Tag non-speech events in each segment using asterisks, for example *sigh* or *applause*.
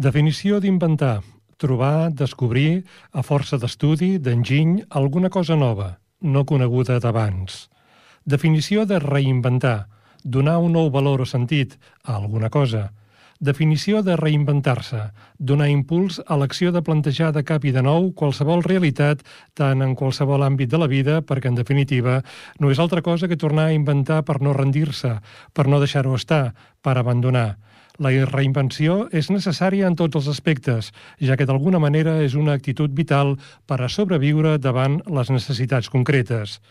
Definició d'inventar. Trobar, descobrir, a força d'estudi, d'enginy, alguna cosa nova, no coneguda d'abans. Definició de reinventar. Donar un nou valor o sentit a alguna cosa. Definició de reinventar-se. Donar impuls a l'acció de plantejar de cap i de nou qualsevol realitat, tant en qualsevol àmbit de la vida, perquè, en definitiva, no és altra cosa que tornar a inventar per no rendir-se, per no deixar-ho estar, per abandonar. La reinvenció és necessària en tots els aspectes, ja que d'alguna manera és una actitud vital per a sobreviure davant les necessitats concretes.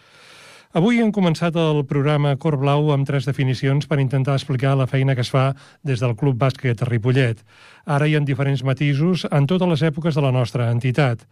Avui hem començat el programa Cor Blau amb tres definicions per intentar explicar la feina que es fa des del Club Bàsquet Ripollet. Ara hi ha diferents matisos en totes les èpoques de la nostra entitat.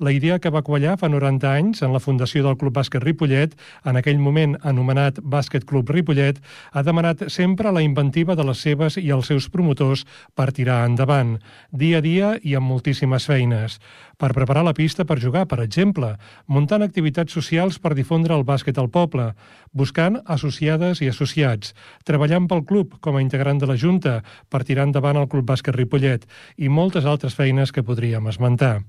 La idea que va quallar fa 90 anys en la fundació del Club Bàsquet Ripollet, en aquell moment anomenat Bàsquet Club Ripollet, ha demanat sempre la inventiva de les seves i els seus promotors per tirar endavant, dia a dia i amb moltíssimes feines. Per preparar la pista per jugar, per exemple, muntant activitats socials per difondre el bàsquet al poble, buscant associades i associats, treballant pel club com a integrant de la Junta per tirar endavant el Club Bàsquet Ripollet i moltes altres feines que podríem esmentar.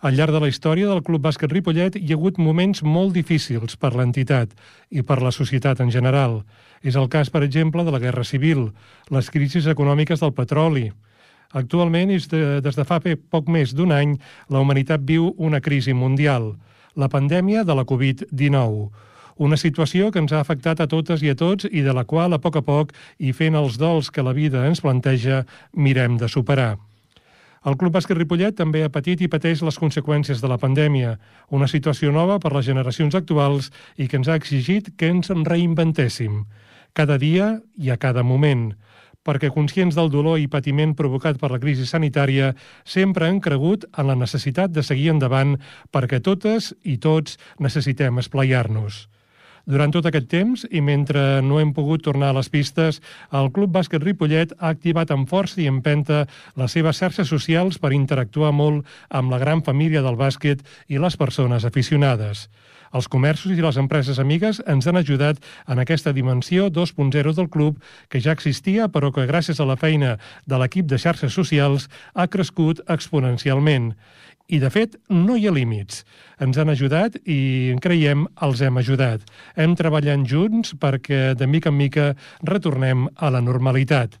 Al llarg de la història del Club Bàsquet Ripollet hi ha hagut moments molt difícils per l'entitat i per la societat en general. És el cas, per exemple, de la Guerra Civil, les crisis econòmiques del petroli. Actualment, de, des de fa poc més d'un any, la humanitat viu una crisi mundial, la pandèmia de la Covid-19, una situació que ens ha afectat a totes i a tots i de la qual, a poc a poc, i fent els dols que la vida ens planteja, mirem de superar. El Club Bàsquet Ripollet també ha patit i pateix les conseqüències de la pandèmia, una situació nova per les generacions actuals i que ens ha exigit que ens en reinventéssim, cada dia i a cada moment, perquè conscients del dolor i patiment provocat per la crisi sanitària, sempre han cregut en la necessitat de seguir endavant perquè totes i tots necessitem esplaiar-nos. Durant tot aquest temps, i mentre no hem pogut tornar a les pistes, el Club Bàsquet Ripollet ha activat amb força i empenta les seves xarxes socials per interactuar molt amb la gran família del bàsquet i les persones aficionades. Els comerços i les empreses amigues ens han ajudat en aquesta dimensió 2.0 del club, que ja existia, però que gràcies a la feina de l'equip de xarxes socials ha crescut exponencialment. I, de fet, no hi ha límits. Ens han ajudat i, creiem, els hem ajudat. Hem treballat junts perquè, de mica en mica, retornem a la normalitat.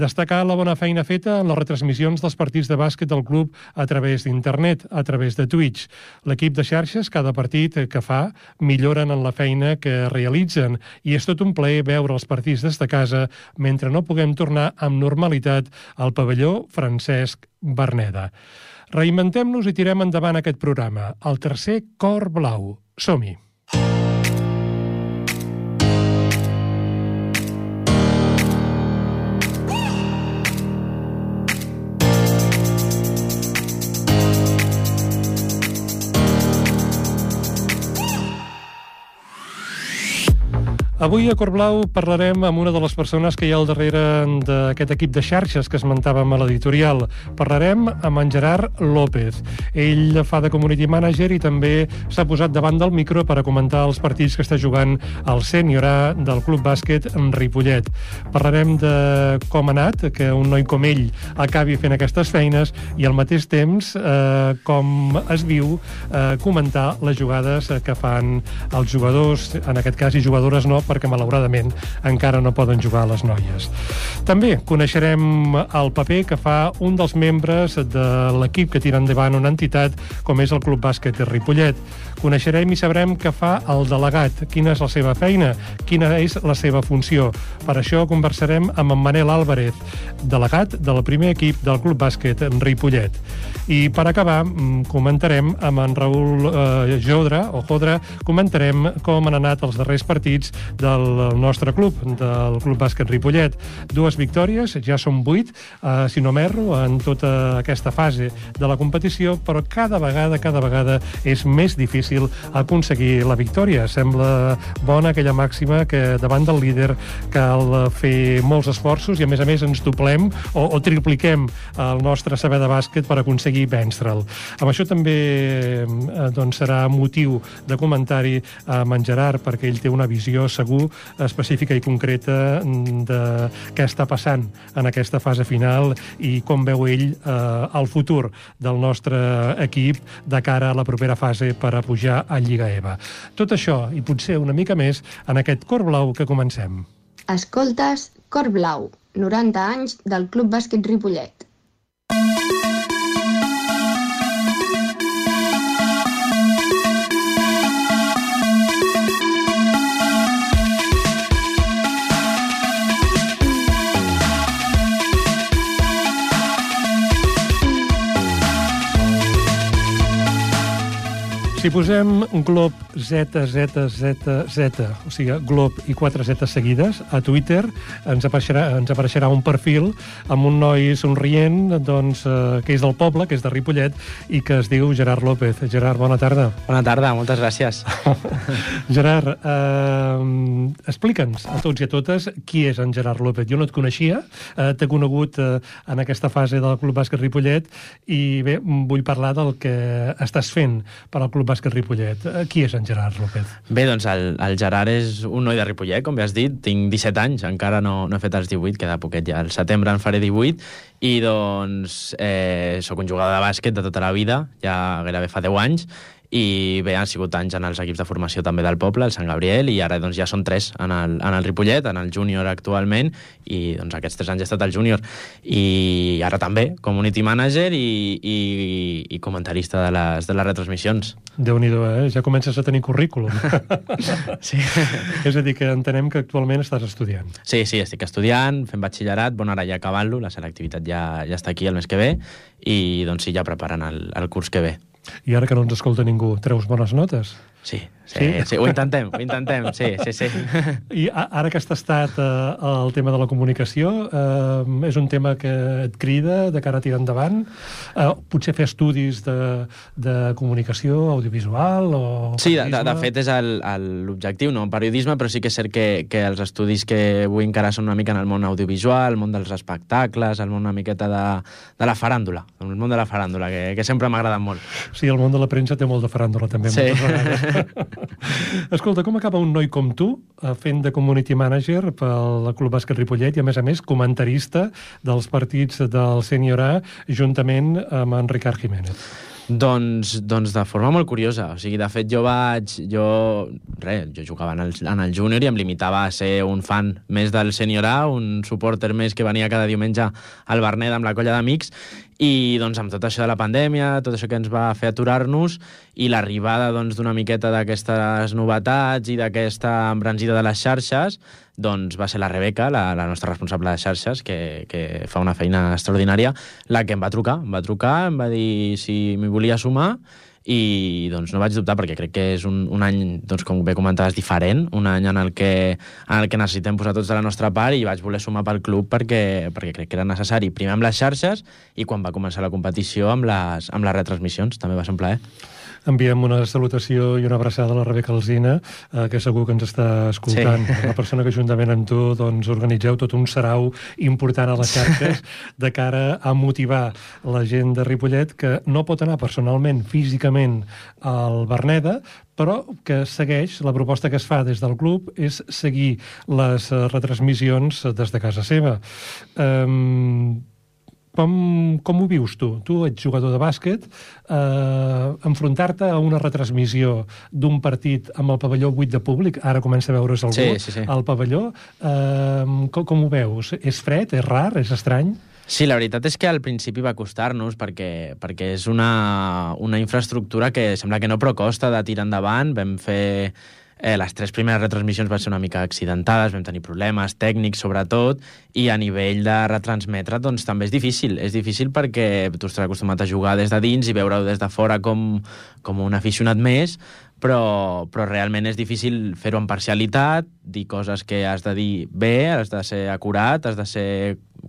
Destacar la bona feina feta en les retransmissions dels partits de bàsquet del club a través d'internet, a través de Twitch. L'equip de xarxes, cada partit que fa, milloren en la feina que realitzen i és tot un plaer veure els partits des de casa mentre no puguem tornar amb normalitat al pavelló Francesc Berneda. Reinventem-nos i tirem endavant aquest programa. El tercer Cor Blau. Som-hi! Avui a Corblau parlarem amb una de les persones que hi ha al darrere d'aquest equip de xarxes que esmentàvem a l'editorial. Parlarem amb en Gerard López. Ell fa de community manager i també s'ha posat davant del micro per a comentar els partits que està jugant el sènior A del Club Bàsquet en Ripollet. Parlarem de com ha anat que un noi com ell acabi fent aquestes feines i al mateix temps eh, com es viu eh, comentar les jugades que fan els jugadors, en aquest cas i jugadores no, perquè malauradament encara no poden jugar les noies. També coneixerem el paper que fa un dels membres de l'equip que tira endavant una entitat com és el Club Bàsquet de Ripollet. Coneixerem i sabrem què fa el delegat, quina és la seva feina, quina és la seva funció. Per això conversarem amb en Manel Álvarez, delegat del primer equip del Club Bàsquet en Ripollet. I per acabar, mm, comentarem amb en Raül eh, Jodra, o Jodra, comentarem com han anat els darrers partits del nostre club, del Club Bàsquet Ripollet. Dues victòries, ja són vuit, eh, si no m'erro, en tota aquesta fase de la competició, però cada vegada, cada vegada és més difícil aconseguir la victòria. Sembla bona aquella màxima que davant del líder cal fer molts esforços i, a més a més, ens doblem o, o tripliquem el nostre saber de bàsquet per aconseguir vènstre'l. Amb això també eh, doncs, serà motiu de comentari amb en Gerard, perquè ell té una visió segur, específica i concreta de què està passant en aquesta fase final i com veu ell eh, el futur del nostre equip de cara a la propera fase per a pujar a Lliga EVA. Tot això, i potser una mica més, en aquest cor blau que comencem. Escoltes Cor Blau, 90 anys del Club Bàsquet Ripollet. Si posem glob Z, Z, Z, Z, o sigui, glob i quatre Z seguides, a Twitter ens apareixerà, ens apareixerà un perfil amb un noi somrient doncs, eh, que és del poble, que és de Ripollet, i que es diu Gerard López. Gerard, bona tarda. Bona tarda, moltes gràcies. *laughs* Gerard, eh, explica'ns a tots i a totes qui és en Gerard López. Jo no et coneixia, eh, t'he conegut eh, en aquesta fase del Club Bàsquet Ripollet i bé, vull parlar del que estàs fent per al Club Bàsquet Ripollet. Eh, Qui és en Gerard López? Bé, doncs el, el Gerard és un noi de Ripollet, com bé has dit. Tinc 17 anys, encara no, no he fet els 18, queda poquet ja. Al setembre en faré 18 i doncs eh, sóc un jugador de bàsquet de tota la vida, ja gairebé fa 10 anys, i bé, han sigut anys en els equips de formació també del poble, el Sant Gabriel, i ara doncs ja són tres en el, en el Ripollet, en el júnior actualment, i doncs aquests tres anys he estat al júnior. I ara també, community manager i, i, i comentarista de les, de les retransmissions. déu nhi eh? Ja comences a tenir currículum. *laughs* Sí. és a dir, que entenem que actualment estàs estudiant. Sí, sí, estic estudiant, fent batxillerat, bueno, ara ja acabant-lo, la selectivitat ja, ja està aquí el mes que ve, i doncs sí, ja preparant el, el curs que ve. I ara que no ens escolta ningú, treus bones notes? Sí, sí, Sí? sí, sí ho intentem, ho intentem, sí, sí, sí. *laughs* I ara que has tastat eh, el tema de la comunicació, eh, és un tema que et crida de cara a tirar endavant? Eh, potser fer estudis de, de comunicació audiovisual o... Sí, de, de, de fet és el- el- l'objectiu, no? Periodisme, però sí que és cert que, que els estudis que vull encarar són una mica en el món audiovisual, el món dels espectacles, el món una miqueta de, de la faràndula, el món de la faràndula, que, que sempre m'ha agradat molt. Sí, el món de la premsa té molt de faràndula, també, Sí. moltes vegades. *laughs* *laughs* Escolta, com acaba un noi com tu eh, fent de community manager pel Club Bàsquet Ripollet i, a més a més, comentarista dels partits del Sènior A juntament amb en Ricard Jiménez? Doncs, doncs de forma molt curiosa. O sigui, de fet, jo vaig... Jo, res, jo jugava en el, en el júnior i em limitava a ser un fan més del sènior A, un suporter més que venia cada diumenge al Bernet amb la colla d'amics i doncs amb tot això de la pandèmia, tot això que ens va fer aturar-nos i l'arribada doncs, d'una miqueta d'aquestes novetats i d'aquesta embranzida de les xarxes, doncs va ser la Rebeca, la, la nostra responsable de xarxes, que, que fa una feina extraordinària, la que em va trucar. Em va trucar, em va dir si m'hi volia sumar i doncs no vaig dubtar perquè crec que és un, un any, doncs, com bé comentaves, diferent, un any en el, que, en el que necessitem posar tots de la nostra part i vaig voler sumar pel club perquè, perquè crec que era necessari, primer amb les xarxes i quan va començar la competició amb les, amb les retransmissions, també va ser un plaer. Enviem una salutació i una abraçada a la Rebeca Alzina, eh, que segur que ens està escoltant. Sí. La persona que juntament amb tu doncs, organitzeu tot un sarau important a les xarxes de cara a motivar la gent de Ripollet que no pot anar personalment, físicament, al Berneda, però que segueix, la proposta que es fa des del club és seguir les eh, retransmissions des de casa seva. Um, com, com ho vius tu? Tu ets jugador de bàsquet, eh, enfrontar-te a una retransmissió d'un partit amb el pavelló buit de públic, ara comença a veure's algú Sí, sí, sí. al pavelló, eh, com, com ho veus? És fred? És rar? És estrany? Sí, la veritat és que al principi va costar-nos perquè, perquè és una, una infraestructura que sembla que no però costa de tirar endavant. Vam fer... Eh, les tres primeres retransmissions van ser una mica accidentades, vam tenir problemes tècnics sobretot, i a nivell de retransmetre doncs també és difícil. És difícil perquè tu estàs acostumat a jugar des de dins i veure-ho des de fora com, com un aficionat més, però, però realment és difícil fer-ho amb parcialitat, dir coses que has de dir bé, has de ser acurat, has de ser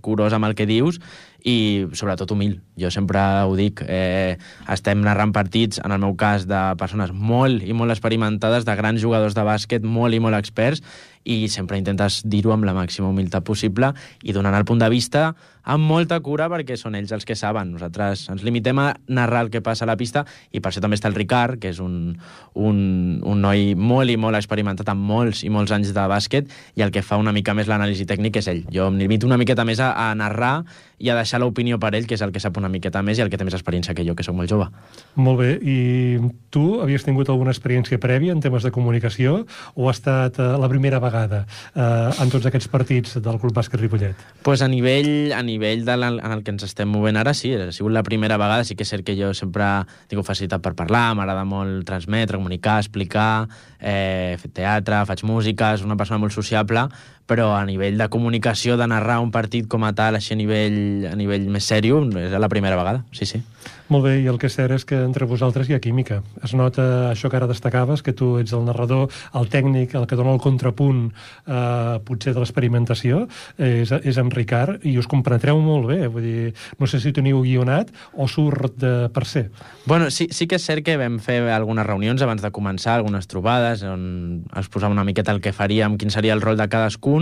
curós amb el que dius i sobretot humil. Jo sempre ho dic, eh, estem narrant partits, en el meu cas, de persones molt i molt experimentades, de grans jugadors de bàsquet, molt i molt experts, i sempre intentes dir-ho amb la màxima humilitat possible i donant el punt de vista amb molta cura perquè són ells els que saben. Nosaltres ens limitem a narrar el que passa a la pista i per això també està el Ricard, que és un, un, un noi molt i molt experimentat amb molts i molts anys de bàsquet i el que fa una mica més l'anàlisi tècnic és ell. Jo em limito una miqueta més a, a narrar i a deixar l'opinió per ell, que és el que sap una miqueta més i el que té més experiència que jo, que sóc molt jove. Molt bé. I tu havies tingut alguna experiència prèvia en temes de comunicació o ha estat eh, la primera vegada eh, en tots aquests partits del Club Bàsquet Ripollet? Pues a nivell, a nivell de la, en el que ens estem movent ara, sí, ha sigut la primera vegada. Sí que és cert que jo sempre tinc facilitat per parlar, m'agrada molt transmetre, comunicar, explicar, eh, fer teatre, faig música, és una persona molt sociable, però a nivell de comunicació, de narrar un partit com a tal, així a nivell, a nivell més sèrio, és la primera vegada, sí, sí. Molt bé, i el que és cert és que entre vosaltres hi ha química. Es nota això que ara destacaves, que tu ets el narrador, el tècnic, el que dona el contrapunt eh, potser de l'experimentació, és, és en Ricard, i us compenetreu molt bé. Vull dir, no sé si teniu guionat o surt de per ser. Bueno, sí, sí que és cert que vam fer algunes reunions abans de començar, algunes trobades, on exposàvem una miqueta el que faríem, quin seria el rol de cadascun,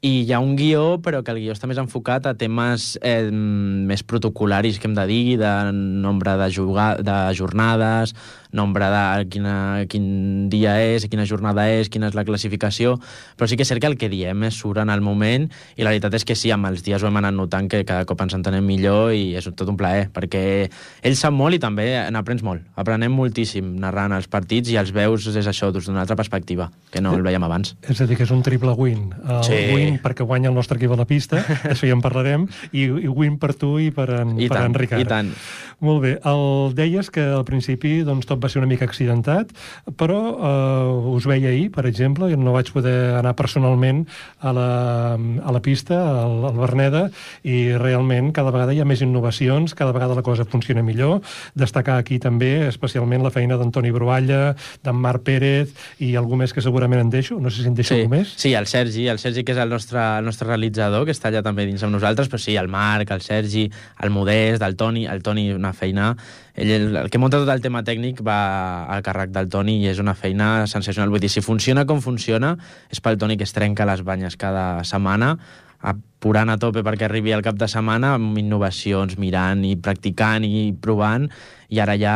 i hi ha un guió, però que el guió està més enfocat a temes eh, més protocolaris que hem de dir, de nombre de, jugar, de jornades, nombre de quina, quin dia és, quina jornada és, quina és la classificació, però sí que és cert que el que diem és surt en el moment i la veritat és que sí, amb els dies ho hem anat notant que cada cop ens entenem millor i és tot un plaer, perquè ell sap molt i també n'aprens molt. Aprenem moltíssim narrant els partits i els veus és això, des d'una altra perspectiva, que no el veiem abans. És a dir, que és un triple win. El Sí. win perquè guanya el nostre equip a la pista, *laughs* això ja en parlarem, i, i win per tu i per en, I per tant, en Ricard. i tant. Molt bé. El deies que al principi doncs, tot va ser una mica accidentat, però eh, us veia ahir, per exemple, i no vaig poder anar personalment a la, a la pista, al, al Berneda, i realment cada vegada hi ha més innovacions, cada vegada la cosa funciona millor. Destacar aquí també especialment la feina d'Antoni Brualla, d'en Marc Pérez i algú més que segurament en deixo. No sé si en deixo Sí, algú més. sí, el Sergi, el Sergi que és el nostre, el nostre realitzador, que està allà també dins amb nosaltres, però sí, el Marc, el Sergi, el Modest, el Toni, el Toni una feina... Ell, el, el que munta tot el tema tècnic va al càrrec del Toni i és una feina sensacional. Vull dir, si funciona com funciona, és pel Toni que es trenca les banyes cada setmana, apurant a tope perquè arribi al cap de setmana amb innovacions, mirant i practicant i provant, i ara ja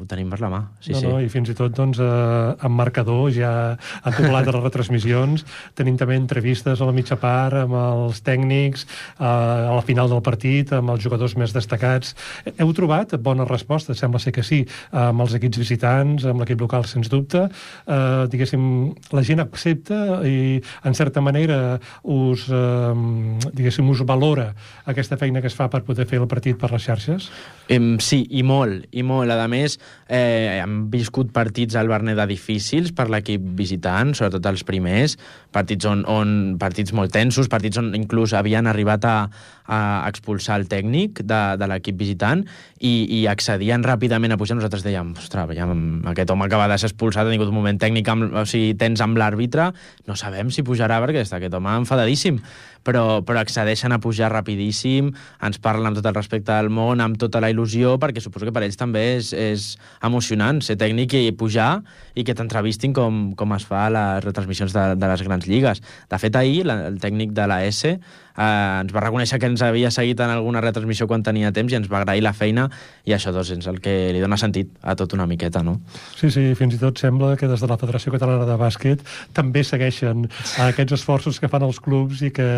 ho tenim per la mà. Sí, no, sí. no, I fins i tot doncs, eh, amb marcador ja ha a les retransmissions. *laughs* Tenim també entrevistes a la mitja part amb els tècnics, eh, a la final del partit, amb els jugadors més destacats. Heu trobat bones respostes? Sembla ser que sí, amb els equips visitants, amb l'equip local, sens dubte. Eh, diguéssim, la gent accepta i, en certa manera, us, eh, diguéssim, us valora aquesta feina que es fa per poder fer el partit per les xarxes? Em, sí, i molt, i molt. A més, eh, hem viscut partits al Berneda difícils per l'equip visitant, sobretot els primers, partits, on, on, partits molt tensos, partits on inclús havien arribat a, a expulsar el tècnic de, de l'equip visitant i, i accedien ràpidament a pujar. Nosaltres dèiem, ostres, veiem, aquest home acaba de ser expulsat, ha tingut un moment tècnic, amb, o sigui, tens amb l'àrbitre, no sabem si pujarà perquè està aquest home enfadadíssim però, però accedeixen a pujar rapidíssim, ens parlen amb tot el respecte del món, amb tota la il·lusió, perquè suposo que per ells també és, és emocionant ser tècnic i pujar i que t'entrevistin com, com es fa a les retransmissions de, de les grans lligues. De fet, ahir la, el tècnic de la S eh, ens va reconèixer que ens havia seguit en alguna retransmissió quan tenia temps i ens va agrair la feina i això doncs, és el que li dona sentit a tot una miqueta, no? Sí, sí, fins i tot sembla que des de la Federació Catalana de Bàsquet també segueixen aquests esforços que fan els clubs i que,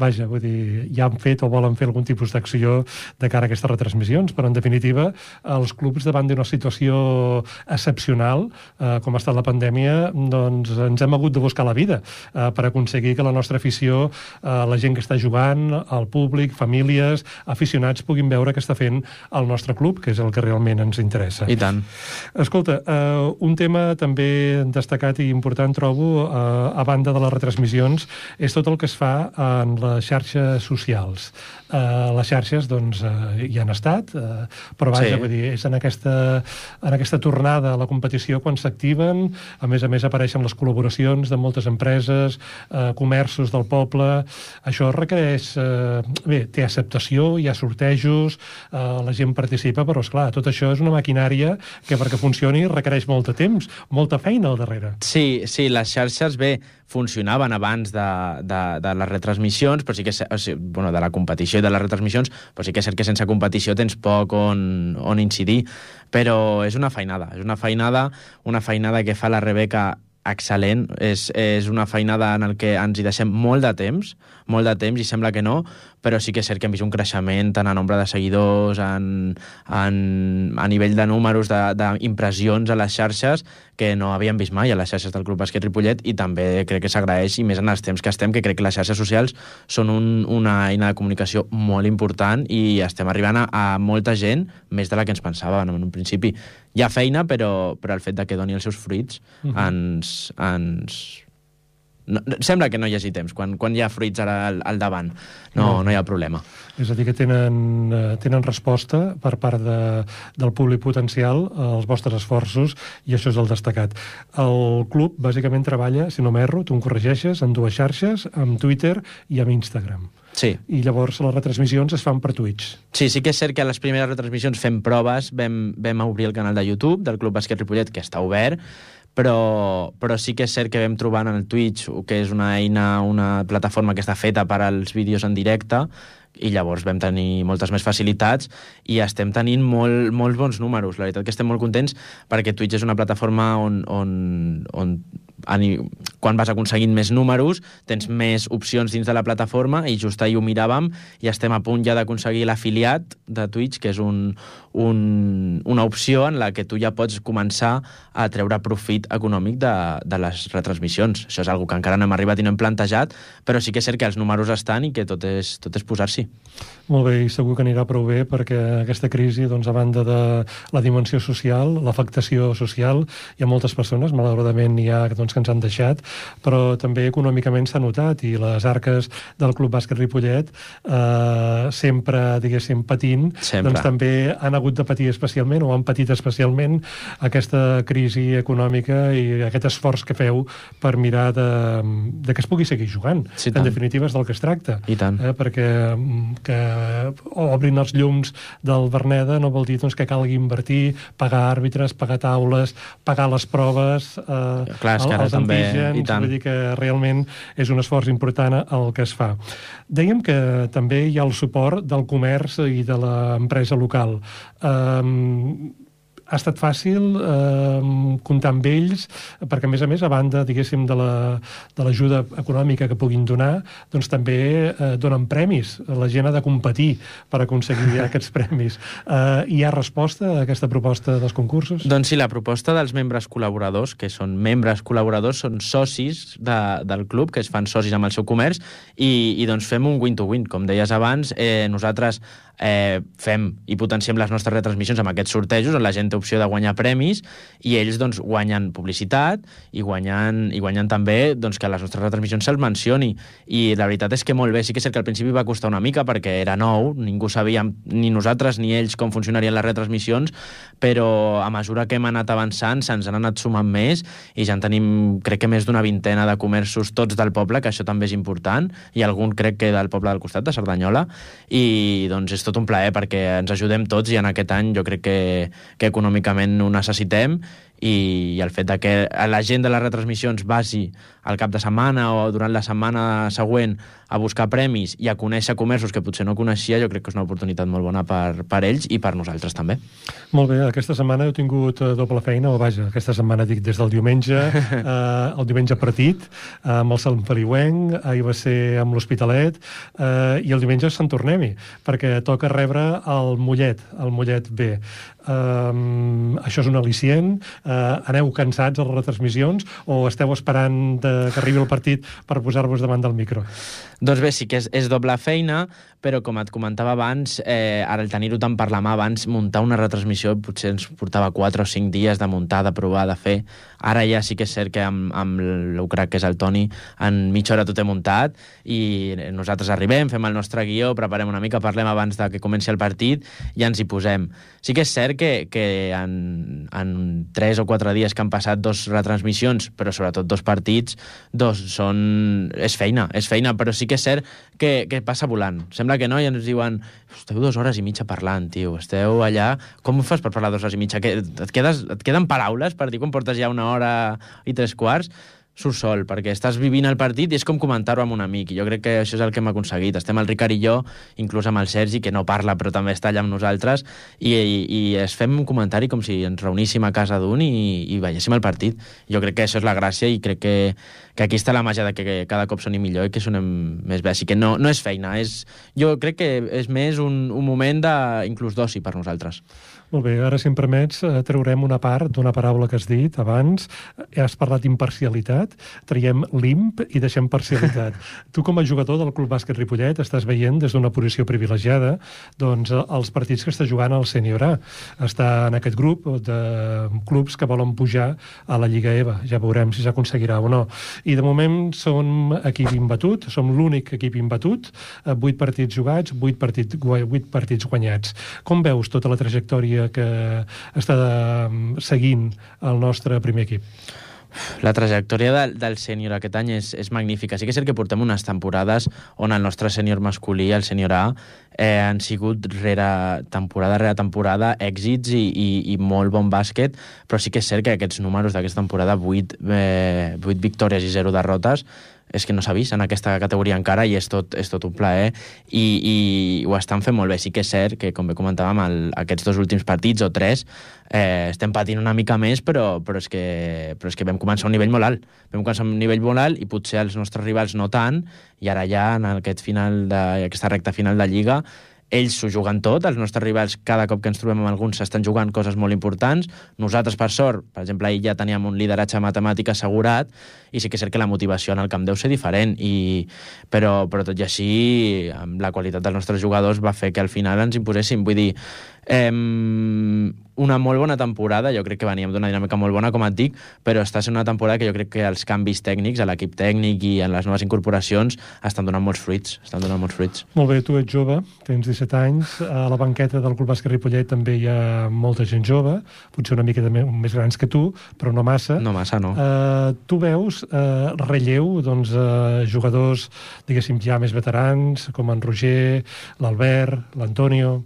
vaja, vull dir, ja han fet o volen fer algun tipus d'acció de cara a aquestes retransmissions, però en definitiva els clubs davant d'una situació excepcional, eh, com ha estat la pandèmia, doncs ens hem hagut de buscar la vida eh, per aconseguir que la nostra afició, eh, la gent que està jugant, el públic, famílies, aficionats puguin veure què està fent el nostre club, que és el que realment ens interessa. I tant. Escolta, uh, un tema també destacat i important, trobo, uh, a banda de les retransmissions, és tot el que es fa en les xarxes socials. Uh, les xarxes, doncs, uh, hi han estat, uh, però vaja, Sí. vull dir, és en aquesta, en aquesta tornada a la competició quan s'activen, a més a més apareixen les col·laboracions de moltes empreses, uh, comerços del poble, això requereix... Eh, bé, té acceptació, hi ha sortejos, eh, la gent participa, però, és clar tot això és una maquinària que perquè funcioni requereix molt de temps, molta feina al darrere. Sí, sí, les xarxes, bé, funcionaven abans de, de, de les retransmissions, però sí que, o sigui, bueno, de la competició i de les retransmissions, però sí que és cert que sense competició tens poc on, on incidir, però és una feinada, és una feinada, una feinada que fa la Rebeca excel·lent, és, és una feinada en el que ens hi deixem molt de temps, molt de temps, i sembla que no, però sí que és cert que hem vist un creixement tant a nombre de seguidors, en, en, a nivell de números, d'impressions a les xarxes, que no havíem vist mai a les xarxes del Club Bàsquet Ripollet, i també crec que s'agraeix, i més en els temps que estem, que crec que les xarxes socials són un, una eina de comunicació molt important i estem arribant a, a molta gent, més de la que ens pensàvem en un principi. Hi ha feina, però, però el fet de que doni els seus fruits uh -huh. ens, ens, no, sembla que no hi hagi temps, quan, quan hi ha fruits ara al, al davant. No, no, no hi ha problema. És a dir, que tenen, eh, tenen resposta per part de, del públic potencial als vostres esforços, i això és el destacat. El club, bàsicament, treballa, si no m'erro, tu em corregeixes, en dues xarxes, amb Twitter i amb Instagram. Sí. I llavors les retransmissions es fan per Twitch. Sí, sí que és cert que a les primeres retransmissions fem proves, vam, vam obrir el canal de YouTube del Club Bàsquet Ripollet, que està obert, però, però sí que és cert que vam trobar en el Twitch, que és una eina, una plataforma que està feta per als vídeos en directe, i llavors vam tenir moltes més facilitats i estem tenint molt, molts bons números. La veritat que estem molt contents perquè Twitch és una plataforma on, on, on quan vas aconseguint més números, tens més opcions dins de la plataforma i just ahir ho miràvem i estem a punt ja d'aconseguir l'afiliat de Twitch, que és un, un, una opció en la que tu ja pots començar a treure profit econòmic de, de les retransmissions. Això és algo que encara no hem arribat i no hem plantejat, però sí que és cert que els números estan i que tot és, tot és posar-s'hi. Molt bé, i segur que anirà prou bé perquè aquesta crisi, doncs, a banda de la dimensió social, l'afectació social, hi ha moltes persones, malauradament hi ha doncs, que ens han deixat, però també econòmicament s'ha notat i les arques del Club Bàsquet Ripollet eh, sempre, diguéssim, patint, sempre. doncs també han hagut de patir especialment o han patit especialment aquesta crisi econòmica i aquest esforç que feu per mirar de, de que es pugui seguir jugant. Sí, en definitiva és del que es tracta. I tant. Eh, perquè mm, que obrin els llums del Berneda no vol dir doncs, que calgui invertir, pagar àrbitres, pagar taules, pagar les proves, eh, Clar, és que ara els també, antígens, i tant. vull dir que realment és un esforç important el que es fa. Dèiem que també hi ha el suport del comerç i de l'empresa local. Um, ha estat fàcil eh, comptar amb ells, perquè a més a més, a banda, diguéssim, de l'ajuda la, econòmica que puguin donar, doncs també eh, donen premis. La gent ha de competir per aconseguir *laughs* aquests premis. Eh, hi ha resposta a aquesta proposta dels concursos? Doncs sí, la proposta dels membres col·laboradors, que són membres col·laboradors, són socis de, del club, que es fan socis amb el seu comerç, i, i doncs fem un win-to-win. -win. Com deies abans, eh, nosaltres eh, fem i potenciem les nostres retransmissions amb aquests sortejos on la gent té opció de guanyar premis i ells doncs, guanyen publicitat i guanyen, i guanyen també doncs, que les nostres retransmissions se'ls mencioni. I la veritat és que molt bé, sí que és cert que al principi va costar una mica perquè era nou, ningú sabia, ni nosaltres ni ells, com funcionarien les retransmissions, però a mesura que hem anat avançant se'ns han anat sumant més i ja en tenim, crec que més d'una vintena de comerços tots del poble, que això també és important, i algun crec que del poble del costat, de Cerdanyola, i doncs és tot un plaer perquè ens ajudem tots i en aquest any jo crec que, que econòmicament ho necessitem i el fet de que la gent de les retransmissions vagi al cap de setmana o durant la setmana següent a buscar premis i a conèixer comerços que potser no coneixia, jo crec que és una oportunitat molt bona per, per ells i per nosaltres també. Molt bé, aquesta setmana heu tingut eh, doble feina, o vaja, aquesta setmana dic des del diumenge, *laughs* eh, el diumenge partit, eh, amb el Sant Feliuenc, ahir va ser amb l'Hospitalet, eh, i el diumenge Sant Tornem-hi, perquè toca rebre el Mollet, el Mollet B. Um, això és un al·licient? Uh, aneu cansats a les retransmissions o esteu esperant de, que arribi el partit per posar-vos davant del micro? Doncs bé, sí que és, és doble feina, però com et comentava abans, eh, ara el tenir-ho tant per la mà abans, muntar una retransmissió potser ens portava 4 o 5 dies de muntar, de provar, de fer. Ara ja sí que és cert que amb, amb l'Ucrac, que és el Toni, en mitja hora tot he muntat i nosaltres arribem, fem el nostre guió, preparem una mica, parlem abans de que comenci el partit i ens hi posem. Sí que és cert que, que en, en 3 o quatre dies que han passat dos retransmissions, però sobretot dos partits, dos són... és feina, és feina, però sí que és cert que, que passa volant. Sembla que no, i ens diuen esteu dues hores i mitja parlant, tio, esteu allà... Com ho fas per parlar dues hores i mitja? Que et, quedes, et queden paraules per dir quan portes ja una hora i tres quarts? Surt sol, perquè estàs vivint el partit i és com comentar-ho amb un amic. I jo crec que això és el que hem aconseguit. Estem el Ricard i jo, inclús amb el Sergi, que no parla però també està allà amb nosaltres, i, i, i es fem un comentari com si ens reuníssim a casa d'un i, i veiéssim el partit. Jo crec que això és la gràcia i crec que, que aquí està la màgia de que cada cop sonim millor i que sonem més bé. Així que no, no és feina, és, jo crec que és més un, un moment de, d'oci per nosaltres. Molt bé, ara si em permets eh, traurem una part d'una paraula que has dit abans. Has parlat d'imparcialitat, traiem limp i deixem parcialitat. *laughs* tu com a jugador del Club Bàsquet Ripollet estàs veient des d'una posició privilegiada doncs, els partits que està jugant al Sènior A. Està en aquest grup de clubs que volen pujar a la Lliga EVA. Ja veurem si s'aconseguirà o no. I de moment som equip imbatut, som l'únic equip imbatut, 8 eh, partits jugats, 8 partits, 8 partits guanyats. Com veus tota la trajectòria que està seguint el nostre primer equip? La trajectòria del, del sènior aquest any és, és magnífica. Sí que és cert que portem unes temporades on el nostre sènior masculí, el sènior A, eh, han sigut rere temporada rere temporada èxits i, i, i molt bon bàsquet, però sí que és cert que aquests números d'aquesta temporada, 8, eh, 8 victòries i 0 derrotes, és que no s'ha vist en aquesta categoria encara i és tot, és tot un plaer i, i ho estan fent molt bé. Sí que és cert que, com bé comentàvem, el, aquests dos últims partits o tres eh, estem patint una mica més, però, però, és que, però és que vam començar a un nivell molt alt. Vam començar a un nivell molt alt i potser els nostres rivals no tant, i ara ja en aquest final de, aquesta recta final de Lliga ells s'ho juguen tot, els nostres rivals cada cop que ens trobem amb alguns s'estan jugant coses molt importants, nosaltres per sort, per exemple ahir ja teníem un lideratge matemàtic assegurat i sí que és cert que la motivació en el camp deu ser diferent, i... però, però tot i així amb la qualitat dels nostres jugadors va fer que al final ens imposéssim, vull dir eh, una molt bona temporada, jo crec que veníem d'una dinàmica molt bona, com et dic, però està sent una temporada que jo crec que els canvis tècnics a l'equip tècnic i en les noves incorporacions estan donant molts fruits, estan donant molts fruits. Molt bé, tu ets jove, tens 17 anys, a la banqueta del Club Bàsquet Ripollet també hi ha molta gent jove, potser una mica de més grans que tu, però no massa. No massa, no. Uh, tu veus uh, relleu, doncs, uh, jugadors, diguéssim, ja més veterans, com en Roger, l'Albert, l'Antonio...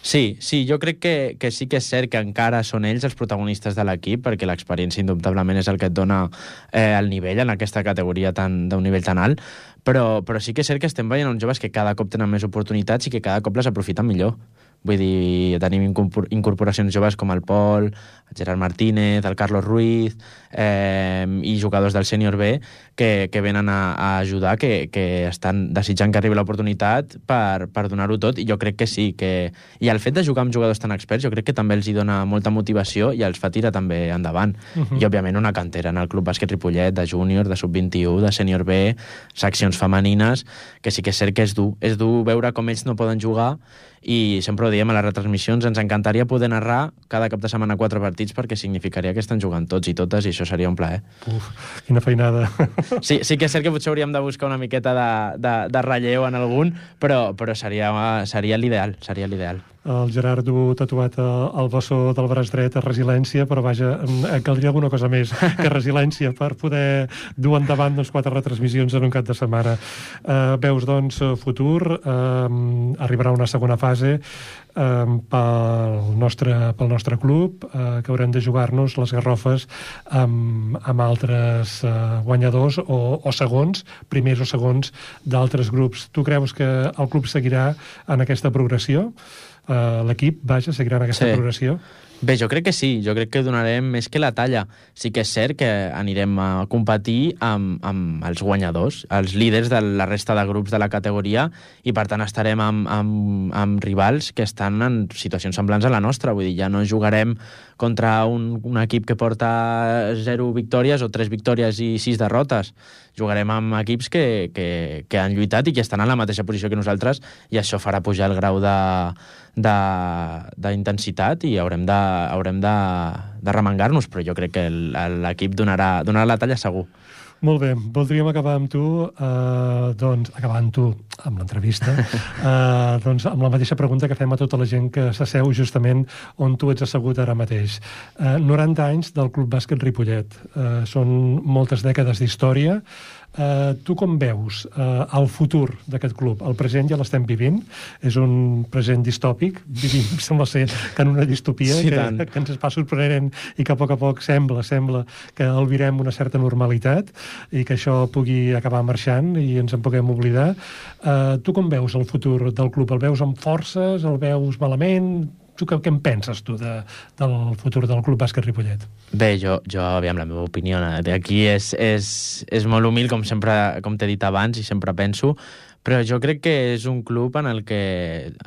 Sí, sí, jo crec que, que sí que és cert que encara són ells els protagonistes de l'equip, perquè l'experiència indubtablement és el que et dona eh, el nivell en aquesta categoria d'un nivell tan alt, però, però sí que és cert que estem veient uns joves que cada cop tenen més oportunitats i que cada cop les aprofiten millor. Vull dir, tenim incorporacions joves com el Pol, el Gerard Martínez, el Carlos Ruiz eh, i jugadors del sènior B que, que venen a, a ajudar, que, que estan desitjant que arribi l'oportunitat per, per donar-ho tot i jo crec que sí. Que... I el fet de jugar amb jugadors tan experts jo crec que també els hi dona molta motivació i els fa tirar també endavant. Uh -huh. I òbviament una cantera en el Club Bàsquet Ripollet de júnior, de sub-21, de sènior B, seccions femenines, que sí que és cert que és dur. És dur veure com ells no poden jugar i sempre ho diem a les retransmissions, ens encantaria poder narrar cada cap de setmana quatre partits perquè significaria que estan jugant tots i totes i això seria un plaer. Uf, quina feinada. Sí, sí que és cert que potser hauríem de buscar una miqueta de, de, de relleu en algun, però, però seria, seria l'ideal, seria l'ideal el Gerard du tatuat al bessó del braç dret a resiliència, però vaja, caldria alguna cosa més que *laughs* resiliència per poder dur endavant doncs, quatre retransmissions en un cap de setmana. Uh, veus, doncs, futur, uh, arribarà una segona fase pel, nostre, pel nostre club, uh, que haurem de jugar-nos les garrofes amb, amb altres uh, guanyadors o, o segons, primers o segons d'altres grups. Tu creus que el club seguirà en aquesta progressió? eh, l'equip, vaja, seguirà en aquesta sí. progressió? Bé, jo crec que sí, jo crec que donarem més que la talla. Sí que és cert que anirem a competir amb, amb els guanyadors, els líders de la resta de grups de la categoria, i per tant estarem amb, amb, amb rivals que estan en situacions semblants a la nostra. Vull dir, ja no jugarem contra un, un equip que porta 0 victòries o 3 victòries i 6 derrotes. Jugarem amb equips que, que, que han lluitat i que estan en la mateixa posició que nosaltres, i això farà pujar el grau d'intensitat i haurem de, haurem de, de remengar-nos, però jo crec que l'equip donarà, donarà la talla segur. Molt bé, voldríem acabar amb tu, eh, doncs, acabar amb tu, amb l'entrevista, *laughs* eh, doncs amb la mateixa pregunta que fem a tota la gent que s'asseu justament on tu ets assegut ara mateix. Eh, 90 anys del Club Bàsquet Ripollet. Eh, són moltes dècades d'història, Eh, tu com veus eh, el futur d'aquest club? El present ja l'estem vivint, és un present distòpic, vivim, *laughs* sembla ser que en una distopia sí, que, que ens està sorprenent i que a poc a poc sembla, sembla que albirem una certa normalitat i que això pugui acabar marxant i ens en puguem oblidar. Eh, tu com veus el futur del club? El veus amb forces? El veus malament? Tu què, què en penses, tu, de, del futur del Club Bàsquet Ripollet? Bé, jo, jo aviam, la meva opinió aquí és, és, és molt humil, com sempre, com t'he dit abans, i sempre penso, però jo crec que és un club en el que,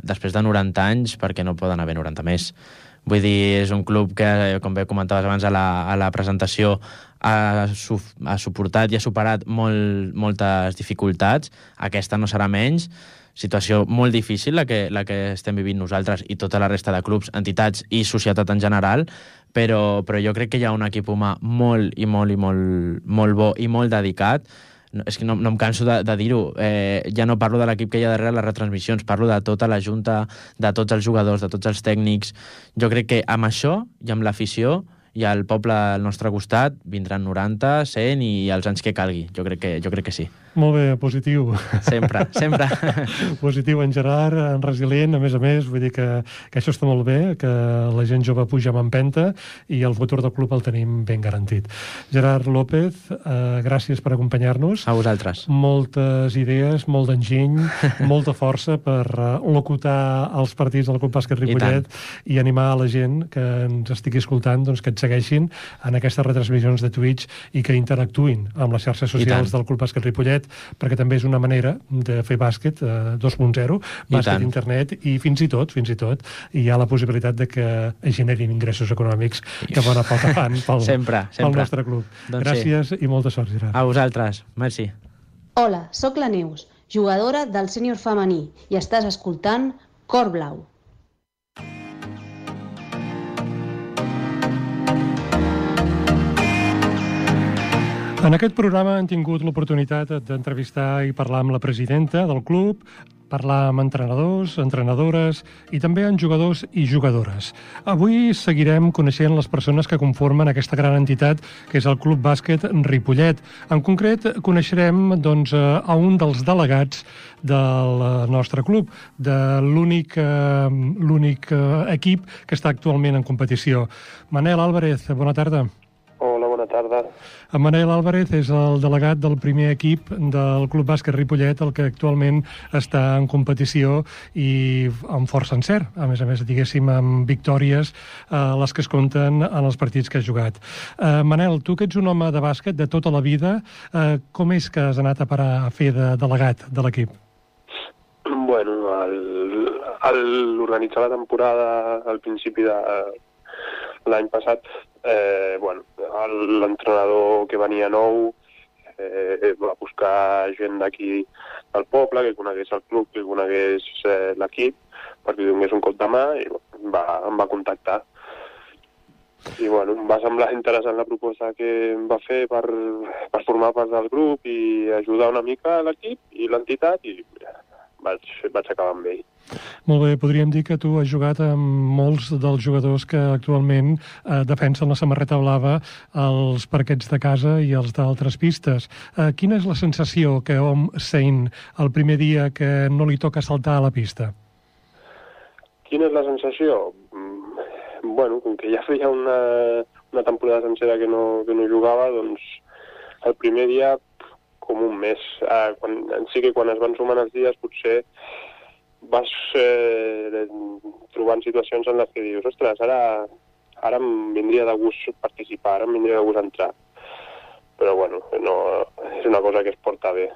després de 90 anys, perquè no poden haver 90 més, Vull dir, és un club que, com bé comentaves abans a la, a la presentació, ha, su ha suportat i ha superat molt, moltes dificultats. Aquesta no serà menys situació molt difícil la que, la que estem vivint nosaltres i tota la resta de clubs, entitats i societat en general, però, però jo crec que hi ha un equip humà molt i molt i molt, molt bo i molt dedicat no, és que no, no em canso de, de dir-ho, eh, ja no parlo de l'equip que hi ha darrere les retransmissions, parlo de tota la junta, de tots els jugadors, de tots els tècnics. Jo crec que amb això i amb l'afició i el poble al nostre costat vindran 90, 100 i els anys que calgui. Jo crec que, jo crec que sí. Molt bé, positiu. Sempre, sempre. *laughs* positiu en Gerard, en resilient, a més a més, vull dir que, que això està molt bé, que la gent jove puja amb empenta i el futur del club el tenim ben garantit. Gerard López, eh, gràcies per acompanyar-nos. A vosaltres. Moltes idees, molt d'enginy, *laughs* molta força per uh, locutar els partits del Club Bàsquet Ripollet I, i animar a la gent que ens estigui escoltant doncs, que et segueixin en aquestes retransmissions de Twitch i que interactuïn amb les xarxes socials del Club Bàsquet Ripollet internet, perquè també és una manera de fer bàsquet eh, 2.0 bàsquet internet, i fins i tot, fins i tot, hi ha la possibilitat de que es generin ingressos econòmics que bona falta fan *laughs* pel, sempre, sempre. pel nostre club. Doncs Gràcies sí. i molta sort, Gerard. A vosaltres. Merci. Hola, sóc la Neus, jugadora del sènior femení, i estàs escoltant Cor Blau. En aquest programa hem tingut l'oportunitat d'entrevistar i parlar amb la presidenta del club, parlar amb entrenadors, entrenadores i també amb jugadors i jugadores. Avui seguirem coneixent les persones que conformen aquesta gran entitat que és el Club Bàsquet Ripollet. En concret, coneixerem doncs, a un dels delegats del nostre club, de l'únic eh, l'únic eh, equip que està actualment en competició. Manel Álvarez, bona tarda. Bona tarda. En Manel Álvarez és el delegat del primer equip del Club Bàsquet Ripollet, el que actualment està en competició i amb força encert, a més a més, diguéssim, amb victòries eh, les que es compten en els partits que has jugat. Eh, Manel, tu que ets un home de bàsquet de tota la vida, eh, com és que has anat a parar a fer de delegat de l'equip? Bueno, l'organitzar la temporada al principi de l'any passat eh, bueno, l'entrenador que venia nou eh, va buscar gent d'aquí del poble, que conegués el club, que conegués eh, l'equip, perquè donés un cop de mà i va, em va contactar. I bueno, em va semblar interessant la proposta que em va fer per, per formar part del grup i ajudar una mica l'equip i l'entitat i vaig, vaig acabar amb ell. Molt bé, podríem dir que tu has jugat amb molts dels jugadors que actualment eh, defensen la samarreta blava als parquets de casa i els d'altres pistes. Eh, quina és la sensació que hom sent el primer dia que no li toca saltar a la pista? Quina és la sensació? Mm, bueno, com que ja feia una, una temporada sencera que no, que no jugava, doncs el primer dia com un mes. Eh, quan, sí que quan es van sumant els dies potser vas eh, trobant situacions en les que dius, ostres, ara, ara em vindria de gust participar, ara em vindria de gust entrar. Però, bueno, no, és una cosa que es porta bé.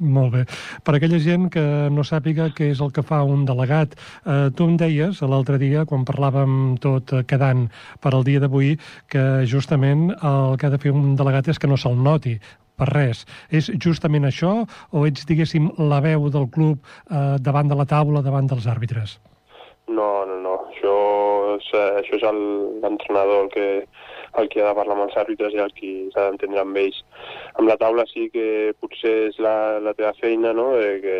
Molt bé. Per aquella gent que no sàpiga què és el que fa un delegat, eh, tu em deies l'altre dia, quan parlàvem tot quedant per al dia d'avui, que justament el que ha de fer un delegat és que no se'l noti per res. És justament això o ets, diguéssim, la veu del club eh, davant de la taula, davant dels àrbitres? No, no, no. Jo eh, això és el- l'entrenador el, que, el que ha de parlar amb els àrbitres i el que s'ha d'entendre amb ells. Amb la taula sí que potser és la, la teva feina, no?, de que,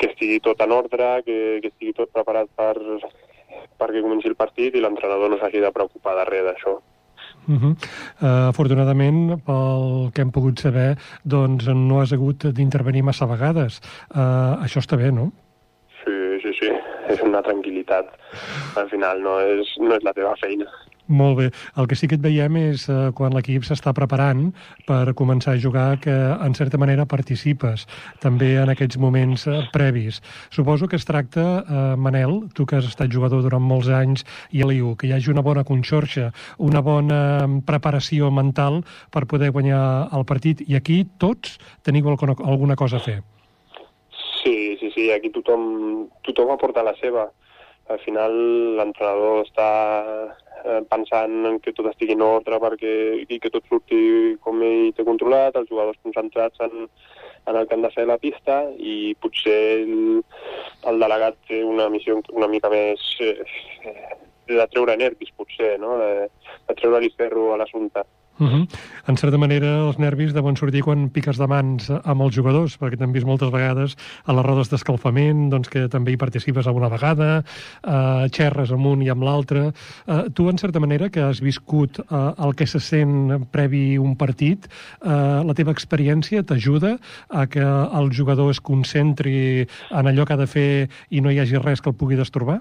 que estigui tot en ordre, que, que estigui tot preparat per, perquè comenci el partit i l'entrenador no s'hagi de preocupar darrere d'això. Uh -huh. uh, afortunadament, pel que hem pogut saber, doncs no has hagut d'intervenir massa vegades. Uh, això està bé, no? Sí, sí, sí, *laughs* és una tranquil·litat. Al final no és, no és la teva feina. Molt bé. El que sí que et veiem és eh, quan l'equip s'està preparant per començar a jugar que, en certa manera, participes també en aquests moments eh, previs. Suposo que es tracta, eh, Manel, tu que has estat jugador durant molts anys, i Eliu, que hi hagi una bona conxorxa, una bona mm, preparació mental per poder guanyar el partit. I aquí tots teniu alguna cosa a fer. Sí, sí, sí, aquí tothom, tothom aporta la seva. Al final l'entrenador està eh, pensant en que tot estigui en ordre perquè, i que tot surti com ell té controlat, els jugadors concentrats en, en el que han de fer la pista i potser el, el delegat té una missió una mica més eh, eh, de treure nervis, potser, no? de, de treure-li ferro a l'assumpte. Uh -huh. En certa manera, els nervis deuen sortir quan piques de mans amb els jugadors, perquè t'hem vist moltes vegades a les rodes d'escalfament, doncs que també hi participes alguna vegada, eh, xerres amb un i amb l'altre. Eh, tu, en certa manera, que has viscut eh, el que se sent previ un partit, eh, la teva experiència t'ajuda a que el jugador es concentri en allò que ha de fer i no hi hagi res que el pugui destorbar?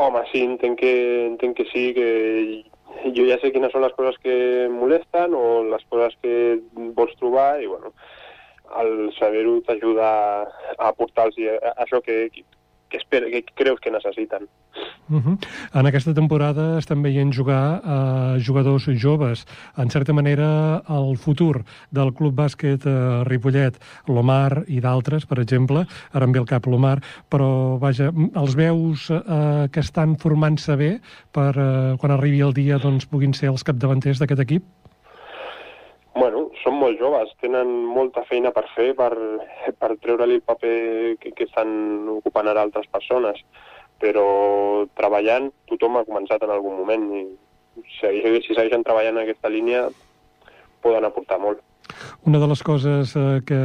Home, sí, entenc que, entenc que sí, que jo ja sé quines són les coses que molesten o les coses que vols trobar i, bueno, el saber-ho t'ajuda a aportar-los això que, que, espera, que creus que necessiten. Uh -huh. En aquesta temporada estem veient jugar a eh, jugadors joves. En certa manera, el futur del Club Bàsquet eh, Ripollet, l'Omar i d'altres, per exemple, ara em ve el cap l'Omar, però, vaja, els veus eh, que estan formant-se bé per, eh, quan arribi el dia, doncs, puguin ser els capdavanters d'aquest equip? Bueno, són molt joves, tenen molta feina per fer per, per treure-li el paper que, que estan ocupant ara altres persones, però treballant tothom ha començat en algun moment i si, si segueixen treballant en aquesta línia poden aportar molt. Una de les coses eh, que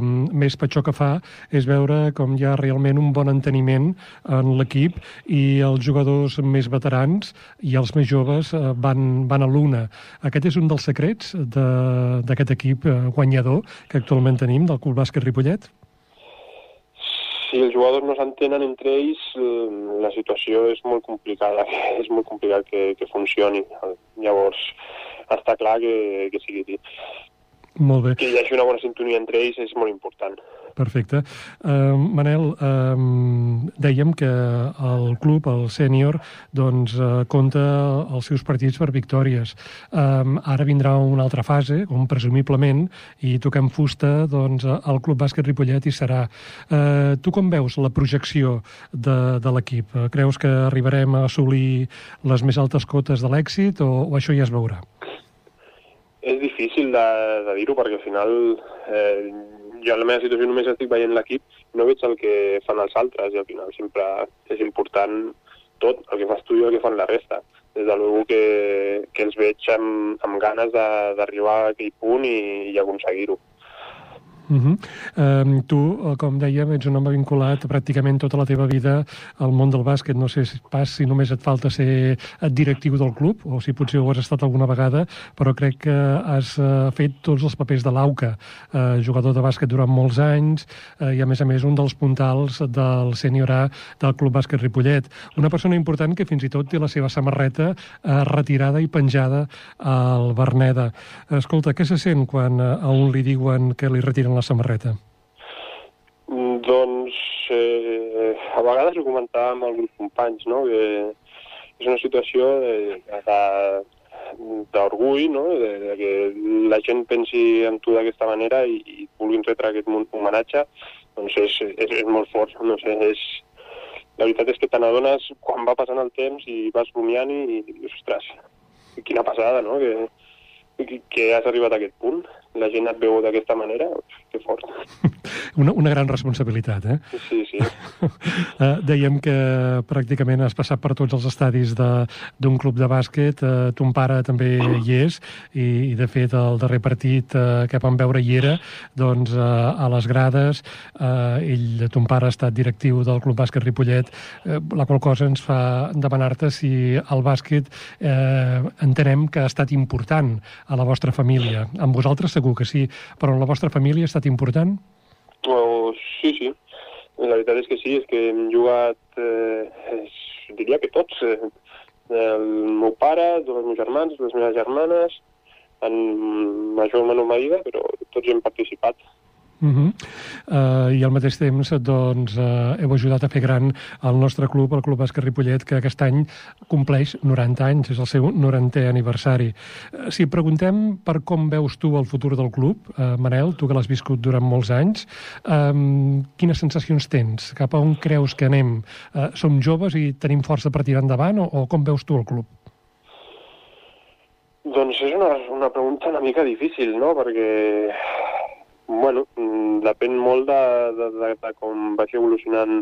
mm, més patxó que fa és veure com hi ha realment un bon enteniment en l'equip i els jugadors més veterans i els més joves eh, van, van a l'una. Aquest és un dels secrets de- d'aquest equip eh, guanyador que actualment tenim, del Club Bàsquet Ripollet? Si els jugadors no s'entenen entre ells, eh, la situació és molt complicada, *laughs* és molt complicat que, que funcioni. Llavors, està clar que, que sigui Molt bé. que hi hagi una bona sintonia entre ells és molt important. Perfecte. Uh, Manel, uh, dèiem que el club, el sènior, doncs, uh, compta els seus partits per victòries. Um, ara vindrà una altra fase, on presumiblement, i toquem fusta, doncs, el Club Bàsquet Ripollet hi serà. Uh, tu com veus la projecció de, de l'equip? Uh, creus que arribarem a assolir les més altes cotes de l'èxit o, o això ja es veurà? És difícil de, de dir-ho perquè al final eh, jo en la meva situació només estic veient l'equip no veig el que fan els altres i al final sempre és important tot, el que fas tu i el que fan la resta. Des de luego que, que els veig amb, amb ganes d'arribar a aquell punt i, i aconseguir-ho. Uh -huh. um, tu, eh, com dèiem, ets un home vinculat pràcticament tota la teva vida al món del bàsquet. No sé si pas si només et falta ser directiu del club, o si potser ho has estat alguna vegada, però crec que has uh, fet tots els papers de l'AUCA, uh, jugador de bàsquet durant molts anys, uh, i a més a més un dels puntals del sènior A del Club Bàsquet Ripollet. Una persona important que fins i tot té la seva samarreta uh, retirada i penjada al Berneda. Escolta, què se sent quan uh, a un li diuen que li retiren la samarreta? Mm, Doncs eh, a vegades ho comentava amb alguns companys, no? que és una situació d'orgull, no? de, de que la gent pensi en tu d'aquesta manera i, i vulguin retre aquest homenatge, doncs és, és, és molt fort. No sé, és, la veritat és que te n'adones quan va passant el temps i vas rumiant i, i ostres, quina passada, no? Que, que has arribat a aquest punt, la gent et veu d'aquesta manera, que fort. *laughs* Una, una gran responsabilitat, eh? Sí, sí. Uh, *laughs* dèiem que pràcticament has passat per tots els estadis de- d'un club de bàsquet, uh, ton pare també hi és, i, i de fet el darrer partit uh, que vam veure hi era, doncs uh, a les grades, uh, ell, ton pare ha estat directiu del Club Bàsquet Ripollet, uh, la qual cosa ens fa demanar-te si el bàsquet eh, entenem que ha estat important a la vostra família. Amb vosaltres segur que sí, però la vostra família ha estat important? Oh, sí, sí. La veritat és que sí, és que hem jugat, eh, diria que tots. Eh, el meu pare, dos dels meus germans, les meves germanes, en major o menor medida, però tots hem participat. Uh -huh. uh, I al mateix temps doncs, uh, heu ajudat a fer gran el nostre club, el Club Bàsquet Ripollet, que aquest any compleix 90 anys, és el seu 90è aniversari. Uh, si preguntem per com veus tu el futur del club, uh, Manel, tu que l'has viscut durant molts anys, um, quines sensacions tens? Cap a on creus que anem? Uh, som joves i tenim força per tirar endavant o, o com veus tu el club? Doncs és una, una pregunta una mica difícil, no?, perquè, bueno, mm, depèn molt de, de, de, de com vagi evolucionant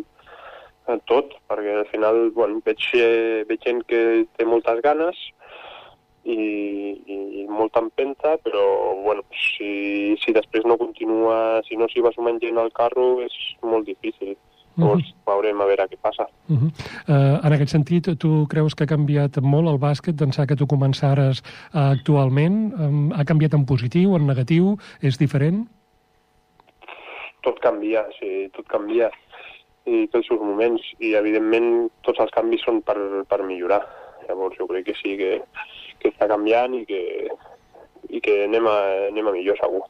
eh, tot, perquè al final, bueno, veig, eh, veig gent que té moltes ganes i, i molta empenta, però, bueno, si, si després no continua, si no s'hi va sumant gent al carro, és molt difícil. Llavors, veurem a veure què passa. Uh -huh. uh, en aquest sentit, tu creus que ha canviat molt el bàsquet d'ençà que tu començares uh, actualment? Um, ha canviat en positiu, en negatiu? És diferent? Tot canvia, sí, tot canvia i té els moments i evidentment tots els canvis són per, per millorar. Llavors jo crec que sí que, que està canviant i que, i que anem a, anem a millor segur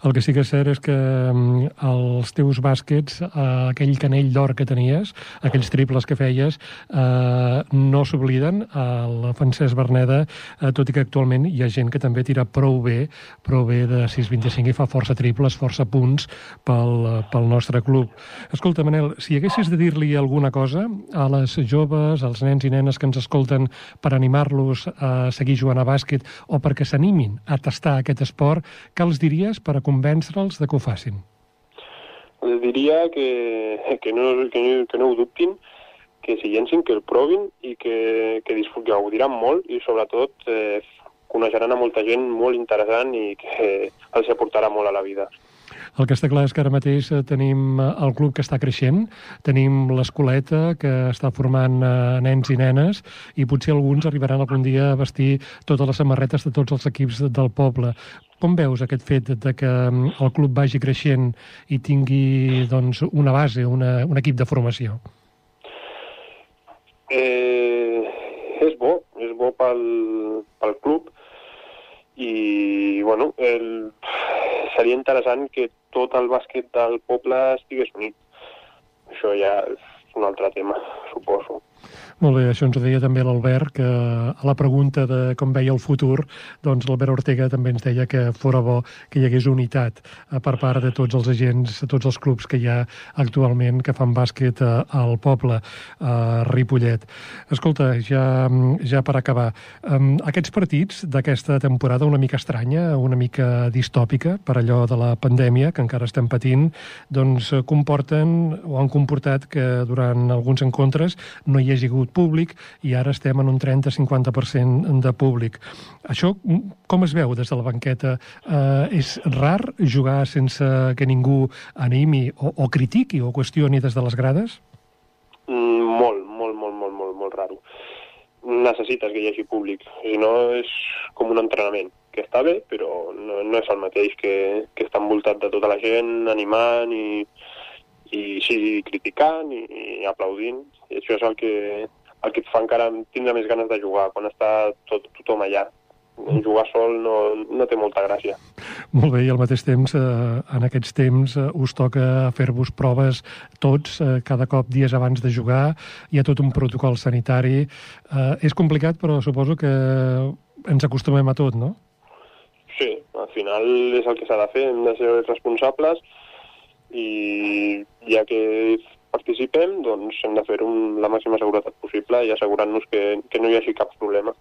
El que sí que és cert és que um, els teus bàsquets, uh, aquell canell d'or que tenies, aquells triples que feies, uh, no s'obliden. El Francesc Berneda, uh, tot i que actualment hi ha gent que també tira prou bé, prou bé de 6-25 i fa força triples, força punts pel, pel nostre club. Escolta, Manel, si haguessis de dir-li alguna cosa a les joves, als nens i nenes que ens escolten per animar-los a seguir jugant a bàsquet o perquè s'animin a tastar aquest esport, què els diries per a convèncer-los de que ho facin? els diria que, que, no, que, no, que no ho dubtin que s'hi llencin, que el provin i que, que que gaudiran molt i sobretot eh, coneixeran a molta gent molt interessant i que els aportarà molt a la vida. El que està clar és que ara mateix eh, tenim eh, el club que està creixent, tenim l'escoleta que està formant eh, nens i nenes i potser alguns arribaran algun dia a vestir totes les samarretes de tots els equips del poble. Com veus aquest fet de que mm, el club vagi creixent i tingui doncs, una base, una, un equip de formació? Eh, és bo, és bo pel, pel club i, bueno, el, seria interessant que tot el bàsquet del poble estigués unit. Això ja és un altre tema, suposo. Molt bé, això ens ho deia també l'Albert, que a la pregunta de com veia el futur, doncs l'Albert Ortega també ens deia que fora bo que hi hagués unitat eh, per part de tots els agents, de tots els clubs que hi ha actualment que fan bàsquet eh, al poble, a Ripollet. Escolta, ja, ja per acabar, aquests partits d'aquesta temporada una mica estranya, una mica distòpica per allò de la pandèmia que encara estem patint, doncs eh, comporten o han comportat que durant alguns encontres no hi hagi hagut públic i ara estem en un 30-50% de públic. Això com es veu des de la banqueta? Eh, és rar jugar sense que ningú animi o, o critiqui o qüestioni des de les grades? Mm, molt, molt, molt, molt, molt, molt raro. Necessites que hi hagi públic, si no és com un entrenament, que està bé, però no, no és el mateix que, que estar envoltat de tota la gent, animant i, i sí, criticant i, i aplaudint. I això és el que, el que et fa encara tindre més ganes de jugar, quan està tot, tothom allà. Jugar sol no, no té molta gràcia. Molt bé, i al mateix temps, eh, en aquests temps, eh, us toca fer-vos proves tots, eh, cada cop dies abans de jugar, hi ha tot un protocol sanitari. Eh, és complicat, però suposo que ens acostumem a tot, no? Sí, al final és el que s'ha de fer, hem de ser responsables i ja que participem, doncs hem de fer-ho amb la màxima seguretat possible i assegurar-nos que, que no hi hagi cap problema.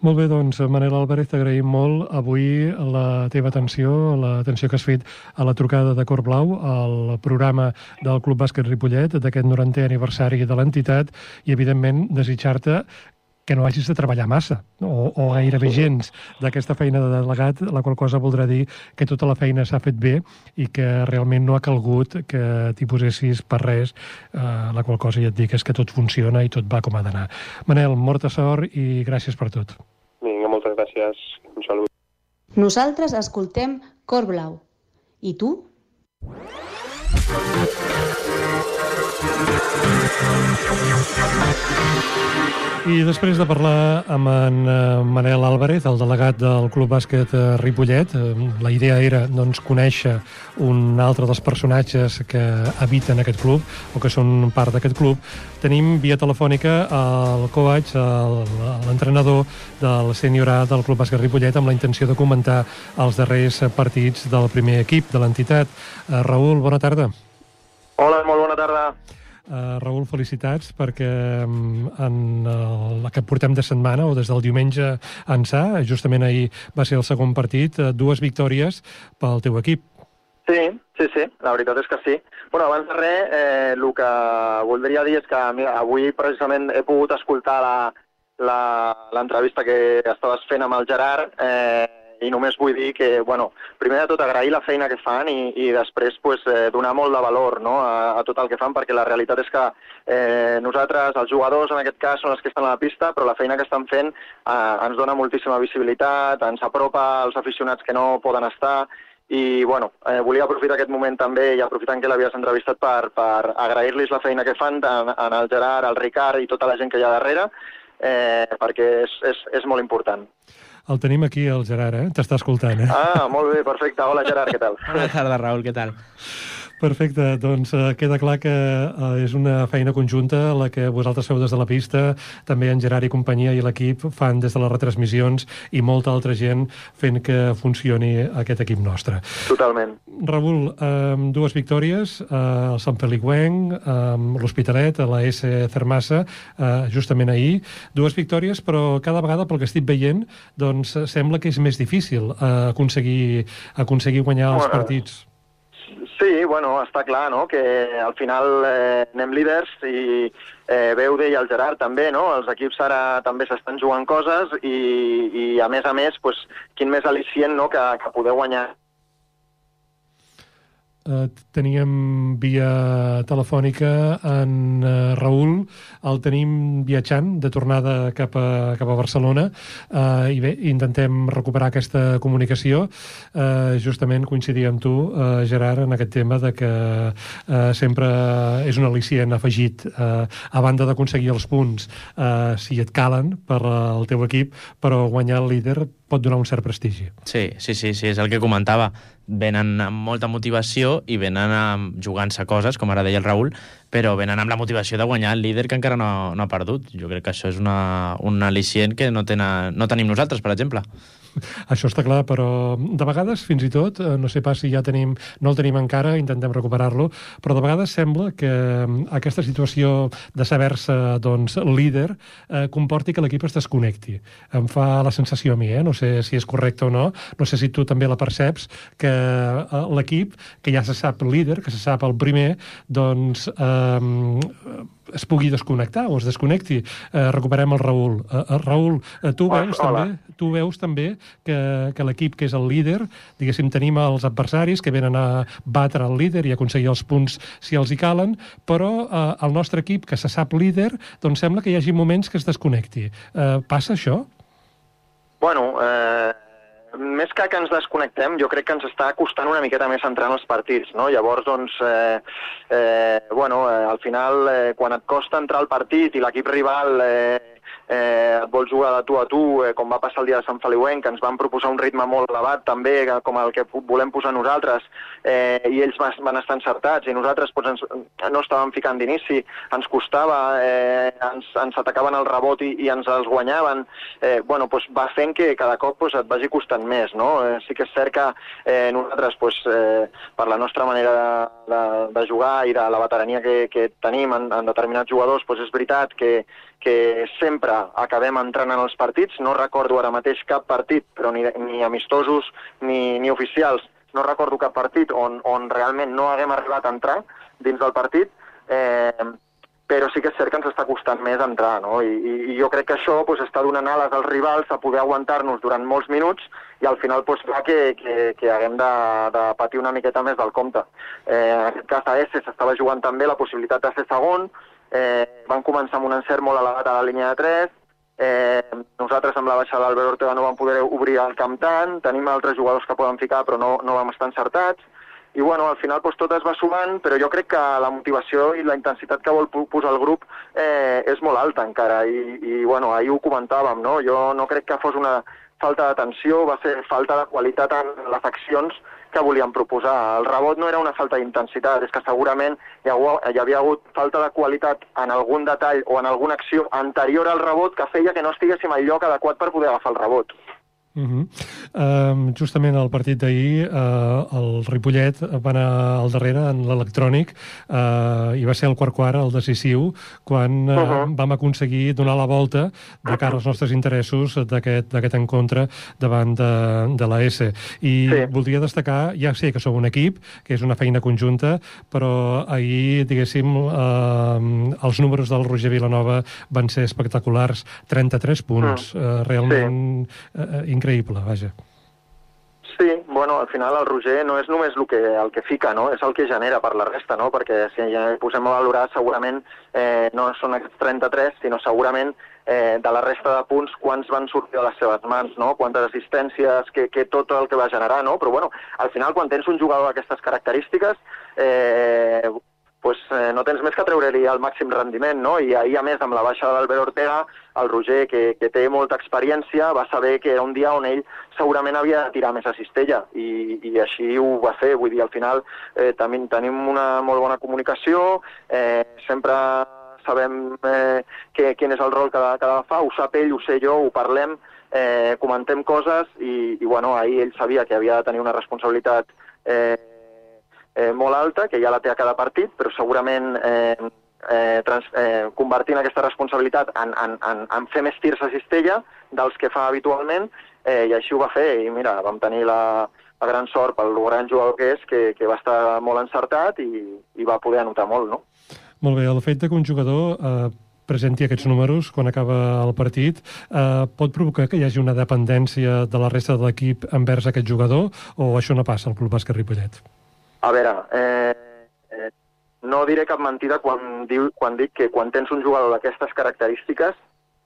Molt bé, doncs, Manel Álvarez, t'agraïm molt avui la teva atenció, l'atenció que has fet a la trucada de Cor Blau, al programa del Club Bàsquet Ripollet, d'aquest 90è aniversari de l'entitat, i, evidentment, desitjar-te que no hagis de treballar massa, o, o gairebé gens, d'aquesta feina de delegat, la qual cosa voldrà dir que tota la feina s'ha fet bé i que realment no ha calgut que t'hi posessis per res, eh, la qual cosa ja et dic és que tot funciona i tot va com ha d'anar. Manel, molta sort i gràcies per tot. Vinga, moltes gràcies. Un salut. Nosaltres escoltem Cor Blau. I tu? I després de parlar amb en eh, Manel Álvarez, el delegat del Club Bàsquet eh, Ripollet, eh, la idea era doncs, conèixer un altre dels personatges que habiten aquest club o que són part d'aquest club. Tenim via telefònica el coach, l'entrenador del sènior A del Club Bàsquet Ripollet amb la intenció de comentar els darrers partits del primer equip de l'entitat. Raül, bona tarda. Hola, molt bona tarda. Uh, Raül, felicitats perquè um, en el, la que portem de setmana o des del diumenge ençà, justament ahir va ser el segon partit, uh, dues victòries pel teu equip. Sí, sí, sí, la veritat és que sí. Bueno, abans de res, eh, el que voldria dir és que mira, avui precisament he pogut escoltar l'entrevista que estaves fent amb el Gerard eh, i només vull dir que, bueno, primer de tot agrair la feina que fan i, i després pues, eh, donar molt de valor no, a, a tot el que fan perquè la realitat és que eh, nosaltres, els jugadors en aquest cas, són els que estan a la pista, però la feina que estan fent eh, ens dona moltíssima visibilitat, ens apropa als aficionats que no poden estar i bueno, eh, volia aprofitar aquest moment també i aprofitant que l'havies entrevistat per, per agrair-los la feina que fan en, en el Gerard, el Ricard i tota la gent que hi ha darrere eh, perquè és, és, és molt important. El tenim aquí, el Gerard, eh? T'està escoltant, eh? Ah, molt bé, perfecte. Hola Gerard, què tal? Bona tarda, Raül, què tal? Perfecte, doncs eh, queda clar que eh, és una feina conjunta la que vosaltres feu des de la pista, també en Gerard i companyia i l'equip fan des de les retransmissions i molta altra gent fent que funcioni aquest equip nostre. Totalment. Raül, eh, dues victòries, el Sant Feliuenc, eh, l'Hospitalet, a la S Cermassa, justament ahir. Dues victòries, però cada vegada, pel que estic veient, doncs sembla que és més difícil aconseguir, aconseguir guanyar els Bueno, partits. Sí, bueno, està clar, no?, que al final eh, anem líders i eh, ho deia el Gerard també, no?, els equips ara també s'estan jugant coses i, i a més a més, pues, quin més al·licient, no?, que, que poder guanyar eh, teníem via telefònica en eh, Raül, el tenim viatjant de tornada cap a, cap a Barcelona eh, i bé, intentem recuperar aquesta comunicació. Eh, justament coincidir amb tu, eh, Gerard, en aquest tema de que eh, sempre és un al·licient afegit eh, a banda d'aconseguir els punts eh, si et calen per al teu equip, però guanyar el líder pot donar un cert prestigi. Sí, sí, sí, sí, és el que comentava. Venen amb molta motivació i venen jugant-se coses, com ara deia el Raül, però venen amb la motivació de guanyar el líder que encara no, no ha perdut. Jo crec que això és una, un al·licient que no, tenen, no tenim nosaltres, per exemple. Això està clar, però de vegades, fins i tot, eh, no sé pas si ja tenim, no el tenim encara, intentem recuperar-lo, però de vegades sembla que mm, aquesta situació de saber-se doncs, líder eh, comporti que l'equip es desconnecti. Em fa la sensació a mi, eh? no sé si és correcte o no, no sé si tu també la perceps, que eh, l'equip, que ja se sap líder, que se sap el primer, doncs eh, es pugui desconnectar o es desconnecti. Eh, recuperem el Raül. Eh, eh, Raül, eh, tu Hola, veus hola. també tu veus també que, que l'equip que és el líder, diguéssim, tenim els adversaris que venen a batre el líder i aconseguir els punts si els hi calen, però eh, el nostre equip, que se sap líder, doncs sembla que hi hagi moments que es desconnecti. Eh, passa això? Bueno, eh, més que que ens desconnectem, jo crec que ens està costant una miqueta més entrar en els partits, no? Llavors, doncs, eh, eh, bueno, eh, al final, eh, quan et costa entrar al partit i l'equip rival eh, eh, vol jugar de tu a tu, eh, com va passar el dia de Sant Feliuenc, que ens van proposar un ritme molt elevat també, com el que volem posar nosaltres, eh, i ells van, van estar encertats, i nosaltres doncs, ens, no estàvem ficant d'inici, ens costava eh, ens, ens atacaven el rebot i, i ens els guanyaven, eh, bueno, doncs va fent que cada cop doncs, et vagi costant més. No? Eh, sí que és cert que eh, nosaltres, doncs, eh, per la nostra manera de, de, de jugar i de la veterania que, que tenim en, en determinats jugadors, doncs és veritat que, que sempre acabem entrant en els partits. No recordo ara mateix cap partit, però ni, ni amistosos ni, ni oficials, no recordo cap partit on, on realment no haguem arribat a entrar dins del partit, eh, però sí que és cert que ens està costant més entrar, no? I, i, i jo crec que això pues, està donant ales als rivals a poder aguantar-nos durant molts minuts i al final pues, fa que, que, que haguem de, de patir una miqueta més del compte. Eh, en aquest cas a S s'estava jugant també la possibilitat de ser segon, eh, van començar amb un encert molt elevat a la línia de 3, Eh, nosaltres amb la baixada d'Albert Ortega no vam poder obrir el camp tant, tenim altres jugadors que poden ficar però no, no vam estar encertats, i bueno, al final doncs, tot es va sumant, però jo crec que la motivació i la intensitat que vol posar el grup eh, és molt alta encara, i, i bueno, ahir ho comentàvem, no? jo no crec que fos una falta d'atenció, va ser falta de qualitat en les accions que volíem proposar. El rebot no era una falta d'intensitat, és que segurament hi, ha, hi havia hagut falta de qualitat en algun detall o en alguna acció anterior al rebot que feia que no estiguéssim al lloc adequat per poder agafar el rebot. Uh -huh. uh, justament al partit d'ahir uh, el Ripollet va anar al darrere en l'electrònic uh, i va ser el quart quart el decisiu quan uh, uh -huh. vam aconseguir donar la volta de cara als nostres interessos d'aquest encontre davant de, de la S i sí. voldria destacar, ja sé que som un equip que és una feina conjunta però ahir, diguéssim uh, els números del Roger Vilanova van ser espectaculars 33 punts, uh -huh. uh, realment sí. uh, increïble, vaja. Sí, bueno, al final el Roger no és només el que, el que fica, no? és el que genera per la resta, no? perquè si ja posem a valorar segurament eh, no són aquests 33, sinó segurament eh, de la resta de punts quants van sortir de les seves mans, no? quantes assistències, que, que tot el que va generar, no? però bueno, al final quan tens un jugador d'aquestes característiques eh, pues, eh, no tens més que treure-li el màxim rendiment, no? I ahir, a més, amb la baixa d'Albert Ortega, el Roger, que, que té molta experiència, va saber que era un dia on ell segurament havia de tirar més a cistella, i, i així ho va fer. Vull dir, al final eh, tenim, tenim una molt bona comunicació, eh, sempre sabem eh, que, quin és el rol que, que fa, ho sap ell, ho sé jo, ho parlem, eh, comentem coses, i, i bueno, ahir ell sabia que havia de tenir una responsabilitat eh, eh, molt alta, que ja la té a cada partit, però segurament eh, eh, trans, eh, convertint aquesta responsabilitat en, en, en, en fer més tirs a cistella dels que fa habitualment, eh, i així ho va fer, i mira, vam tenir la, la gran sort pel gran jugador que és, que, que va estar molt encertat i, i va poder anotar molt, no? Molt bé, el fet que un jugador eh, presenti aquests números quan acaba el partit, eh, pot provocar que hi hagi una dependència de la resta de l'equip envers aquest jugador o això no passa al Club Bàsquet Ripollet? A veure, eh, eh, no diré cap mentida quan, diu, quan dic que quan tens un jugador d'aquestes característiques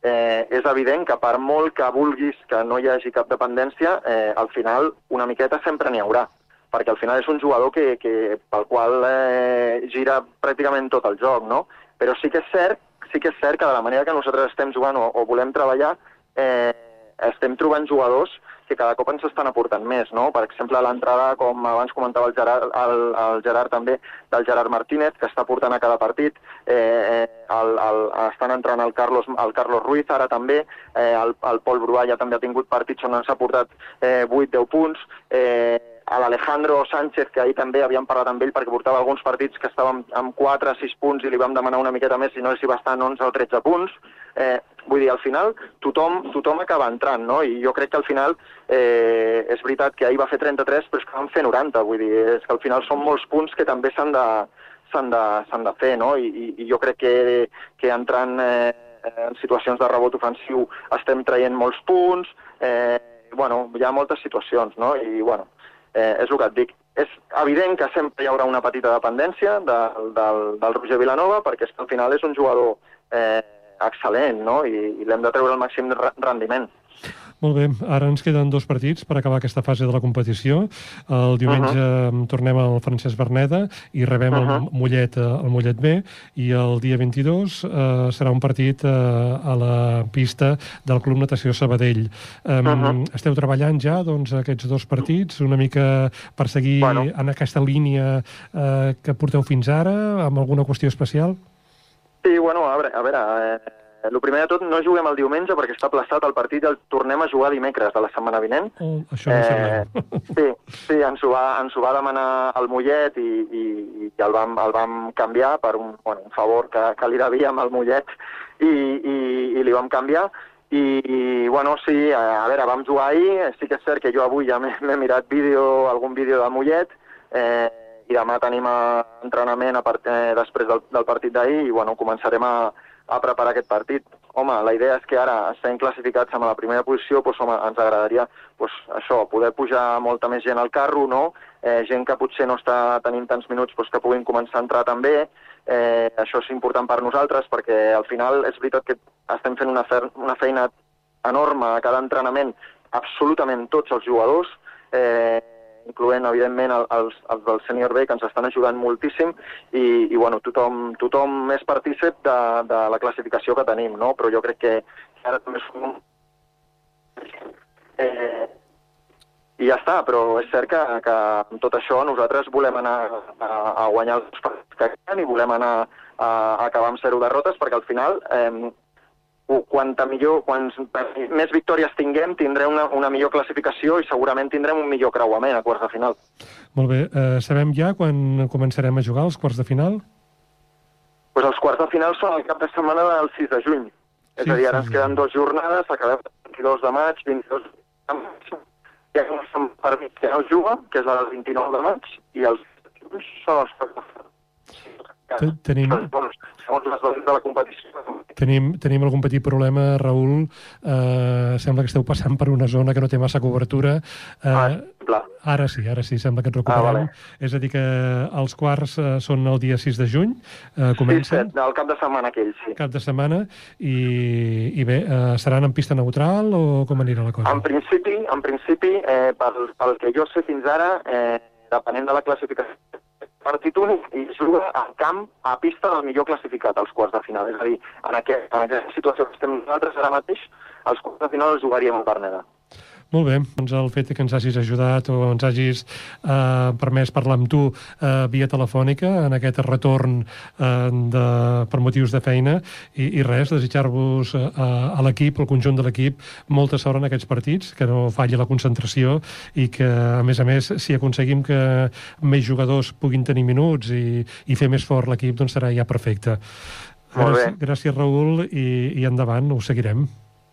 eh, és evident que per molt que vulguis que no hi hagi cap dependència, eh, al final una miqueta sempre n'hi haurà, perquè al final és un jugador que, que, pel qual eh, gira pràcticament tot el joc, no? Però sí que és cert, sí que és cert que de la manera que nosaltres estem jugant o, o volem treballar, eh, estem trobant jugadors que cada cop ens estan aportant més, no? Per exemple, l'entrada, com abans comentava el Gerard, el, el Gerard també, del Gerard Martínez, que està portant a cada partit, eh, eh, el, el, estan entrant el Carlos, el Carlos Ruiz ara també, eh, el, el Pol Bruà ja també ha tingut partits on ens ha portat eh, 8-10 punts, eh, a l'Alejandro Sánchez, que ahir també havíem parlat amb ell perquè portava alguns partits que estàvem amb 4 o 6 punts i li vam demanar una miqueta més, si no si va estar en 11 o 13 punts. Eh, vull dir, al final tothom, tothom acaba entrant, no? I jo crec que al final eh, és veritat que ahir va fer 33, però és que van fer 90, vull dir, és que al final són molts punts que també s'han de, s'han de, s'han de fer, no? I, i, I jo crec que, que entrant eh, en situacions de rebot ofensiu estem traient molts punts, eh, bueno, hi ha moltes situacions, no? I, bueno, eh, és el que et dic. És evident que sempre hi haurà una petita dependència de, del, del Roger Vilanova, perquè és que al final és un jugador eh, excel·lent, no? I, i l'hem de treure el màxim rendiment. Molt bé, ara ens queden dos partits per acabar aquesta fase de la competició. El diumenge uh -huh. tornem al Francesc Berneda i rebem uh -huh. el, Mollet, eh, el Mollet B i el dia 22 eh, serà un partit eh, a la pista del Club Natació Sabadell. Eh, uh -huh. Esteu treballant ja doncs, aquests dos partits una mica per seguir bueno. en aquesta línia eh, que porteu fins ara amb alguna qüestió especial? Sí, bueno, a veure, a veure eh, el primer de tot, no juguem el diumenge perquè està plaçat el partit i el tornem a jugar dimecres de la setmana vinent. Oh, això no eh, *laughs* Sí, sí ens, ho va, ens ho va demanar el Mollet i, i, i el, vam, el vam canviar per un, bueno, un favor que, que li devíem al Mollet i, i, i li vam canviar. I, i bueno, sí, a, a veure, vam jugar ahir, sí que és cert que jo avui ja m'he mirat vídeo, algun vídeo de Mollet, eh, i demà tenim entrenament a part, eh, després del, del partit d'ahir i bueno, començarem a, a preparar aquest partit. Home, la idea és que ara estem classificats amb la primera posició, doncs, home, ens agradaria doncs, això, poder pujar molta més gent al carro, no? eh, gent que potser no està tenint tants minuts doncs, que puguin començar a entrar també. Eh, això és important per nosaltres perquè al final és veritat que estem fent una, fe una feina enorme a cada entrenament, absolutament tots els jugadors, eh, incloent, evidentment, els, els del Senior B, que ens estan ajudant moltíssim, i, i bueno, tothom, tothom és partícip de, de la classificació que tenim, no? però jo crec que ara també som... Eh, i ja està, però és cert que, que amb tot això nosaltres volem anar a, a guanyar els partits que queden i volem anar a, a acabar amb zero derrotes perquè al final eh, quanta millor, quants més victòries tinguem, tindrem una, una millor classificació i segurament tindrem un millor creuament a quarts de final. Molt bé. Eh, sabem ja quan començarem a jugar els quarts de final? Pues els quarts de final són el cap de setmana del 6 de juny. Sí, és a dir, ara ens queden dues jornades, acabem el 22 de maig, 22 de maig, hi ha un per mig que no juga, que és el 29 de maig, i els són els quarts de final. Tenim... Segons les dosis de la competició. Tenim, tenim algun petit problema, Raül. Eh, sembla que esteu passant per una zona que no té massa cobertura. Eh, ah, clar. Ara sí, ara sí, sembla que ens recuperem. Ah, vale. És a dir, que els quarts eh, són el dia 6 de juny, eh, comencen. Sí, el cap de setmana aquell, sí. Cap de setmana, i, i bé, eh, seran en pista neutral o com anirà la cosa? En principi, en principi eh, pel, pel que jo sé fins ara, eh, depenent de la classificació partit únic i juga al camp a pista del millor classificat als quarts de final. És a dir, en, aquest, en aquesta situació que estem nosaltres ara mateix, els quarts de final els jugaríem a Berneda. Molt bé, doncs el fet que ens hagis ajudat o ens hagis eh, permès parlar amb tu eh, via telefònica en aquest retorn eh, de, per motius de feina i, i res, desitjar-vos eh, a l'equip, al conjunt de l'equip, molta sort en aquests partits, que no falli la concentració i que, a més a més, si aconseguim que més jugadors puguin tenir minuts i, i fer més fort l'equip, doncs serà ja perfecte. Molt bé. Gràcies, Raül, i, i endavant, ho seguirem.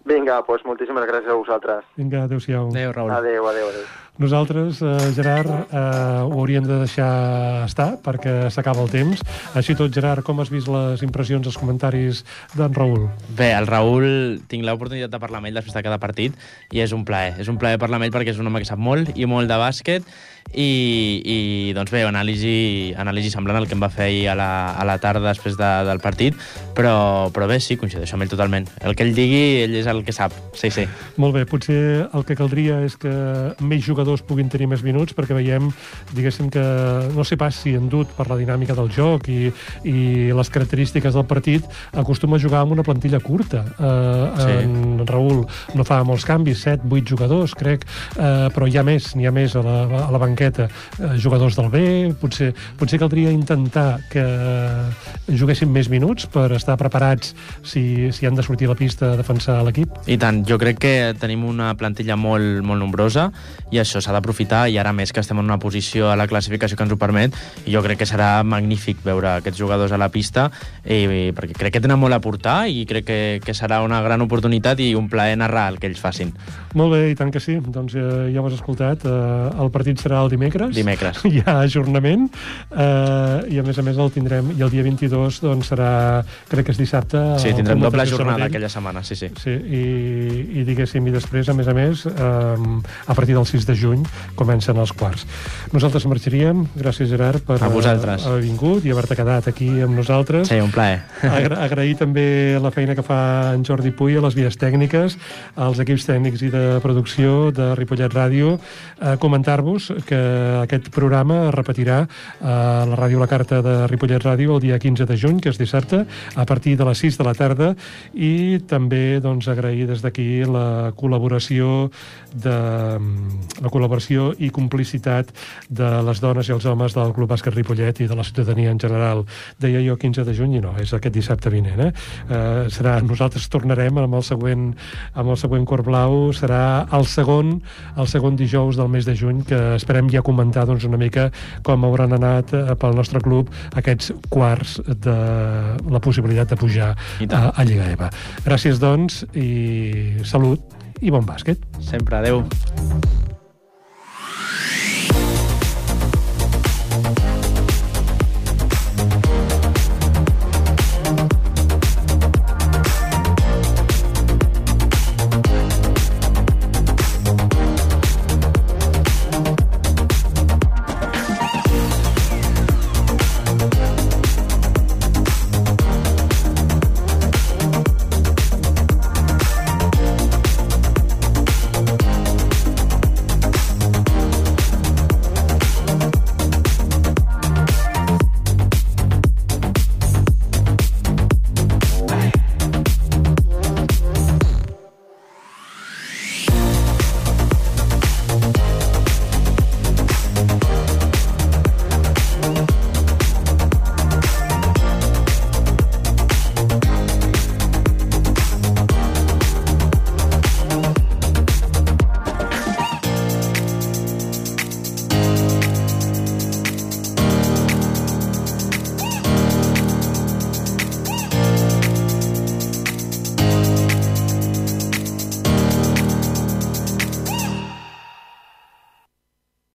Vinga, doncs moltíssimes gràcies a vosaltres. Vinga, adéu-siau. Adéu, Raül. Adéu, adéu, adéu. Nosaltres, eh, Gerard, eh, ho hauríem de deixar estar perquè s'acaba el temps. Així tot, Gerard, com has vist les impressions, els comentaris d'en Raül? Bé, el Raül, tinc l'oportunitat de parlar amb ell després de cada partit i és un plaer. És un plaer parlar amb ell perquè és un home que sap molt i molt de bàsquet i, i doncs bé, anàlisi, anàlisi semblant al que em va fer ahir a la, a la tarda després de, del partit, però, però bé, sí, coincideixo amb ell totalment. El que ell digui, ell és el que sap, sí, sí. Molt bé, potser el que caldria és que més jugadors puguin tenir més minuts, perquè veiem, diguéssim que, no sé pas si endut per la dinàmica del joc i, i les característiques del partit, acostuma a jugar amb una plantilla curta. Eh, sí. En Raül no fa molts canvis, 7, 8 jugadors, crec, eh, però hi ha més, n'hi ha més a la, a la banqueta eh, jugadors del B, potser, potser caldria intentar que juguessin més minuts per estar preparats si, si han de sortir a la pista a defensar l'equip? I tant, jo crec que tenim una plantilla molt, molt nombrosa i això s'ha d'aprofitar i ara més que estem en una posició a la classificació que ens ho permet i jo crec que serà magnífic veure aquests jugadors a la pista i, i perquè crec que tenen molt a portar i crec que, que serà una gran oportunitat i un plaer narrar el que ells facin. Molt bé, i tant que sí. Doncs eh, ja ho has escoltat. Eh, el partit serà el dimecres. Dimecres. *laughs* Hi ha ajornament eh, i a més a més el tindrem i el dia 22 doncs serà, crec que és dissabte. Sí, tindrem doble jornada aquella setmana, sí, sí. Sí, i, i diguéssim, i després, a més a més, eh, a partir del 6 de juny comencen els quarts. Nosaltres marxaríem, gràcies Gerard per a vosaltres. haver vingut i haver-te quedat aquí amb nosaltres. Sí, un plaer. Agra *laughs* agrair també la feina que fa en Jordi Puy a les vies tècniques, als equips tècnics i de producció de Ripollet Ràdio, eh, comentar-vos que aquest programa es repetirà a la ràdio La Carta de Ripollet Ràdio el dia 15 de juny, que és dissabte, a partir de les 6 de la tarda, i també doncs, agrair des d'aquí la col·laboració de la col·laboració i complicitat de les dones i els homes del Club Bàsquet Ripollet i de la ciutadania en general. Deia jo 15 de juny i no, és aquest dissabte vinent. Eh? Eh, serà, nosaltres tornarem amb el següent, amb el següent Cor Blau, serà el segon, el segon dijous del mes de juny, que esperem ja comentar doncs, una mica com hauran anat eh, pel nostre club aquests quarts de la possibilitat de pujar a, a Lliga EVA. Gràcies, doncs, i salut i bon bàsquet. Sempre, adeu.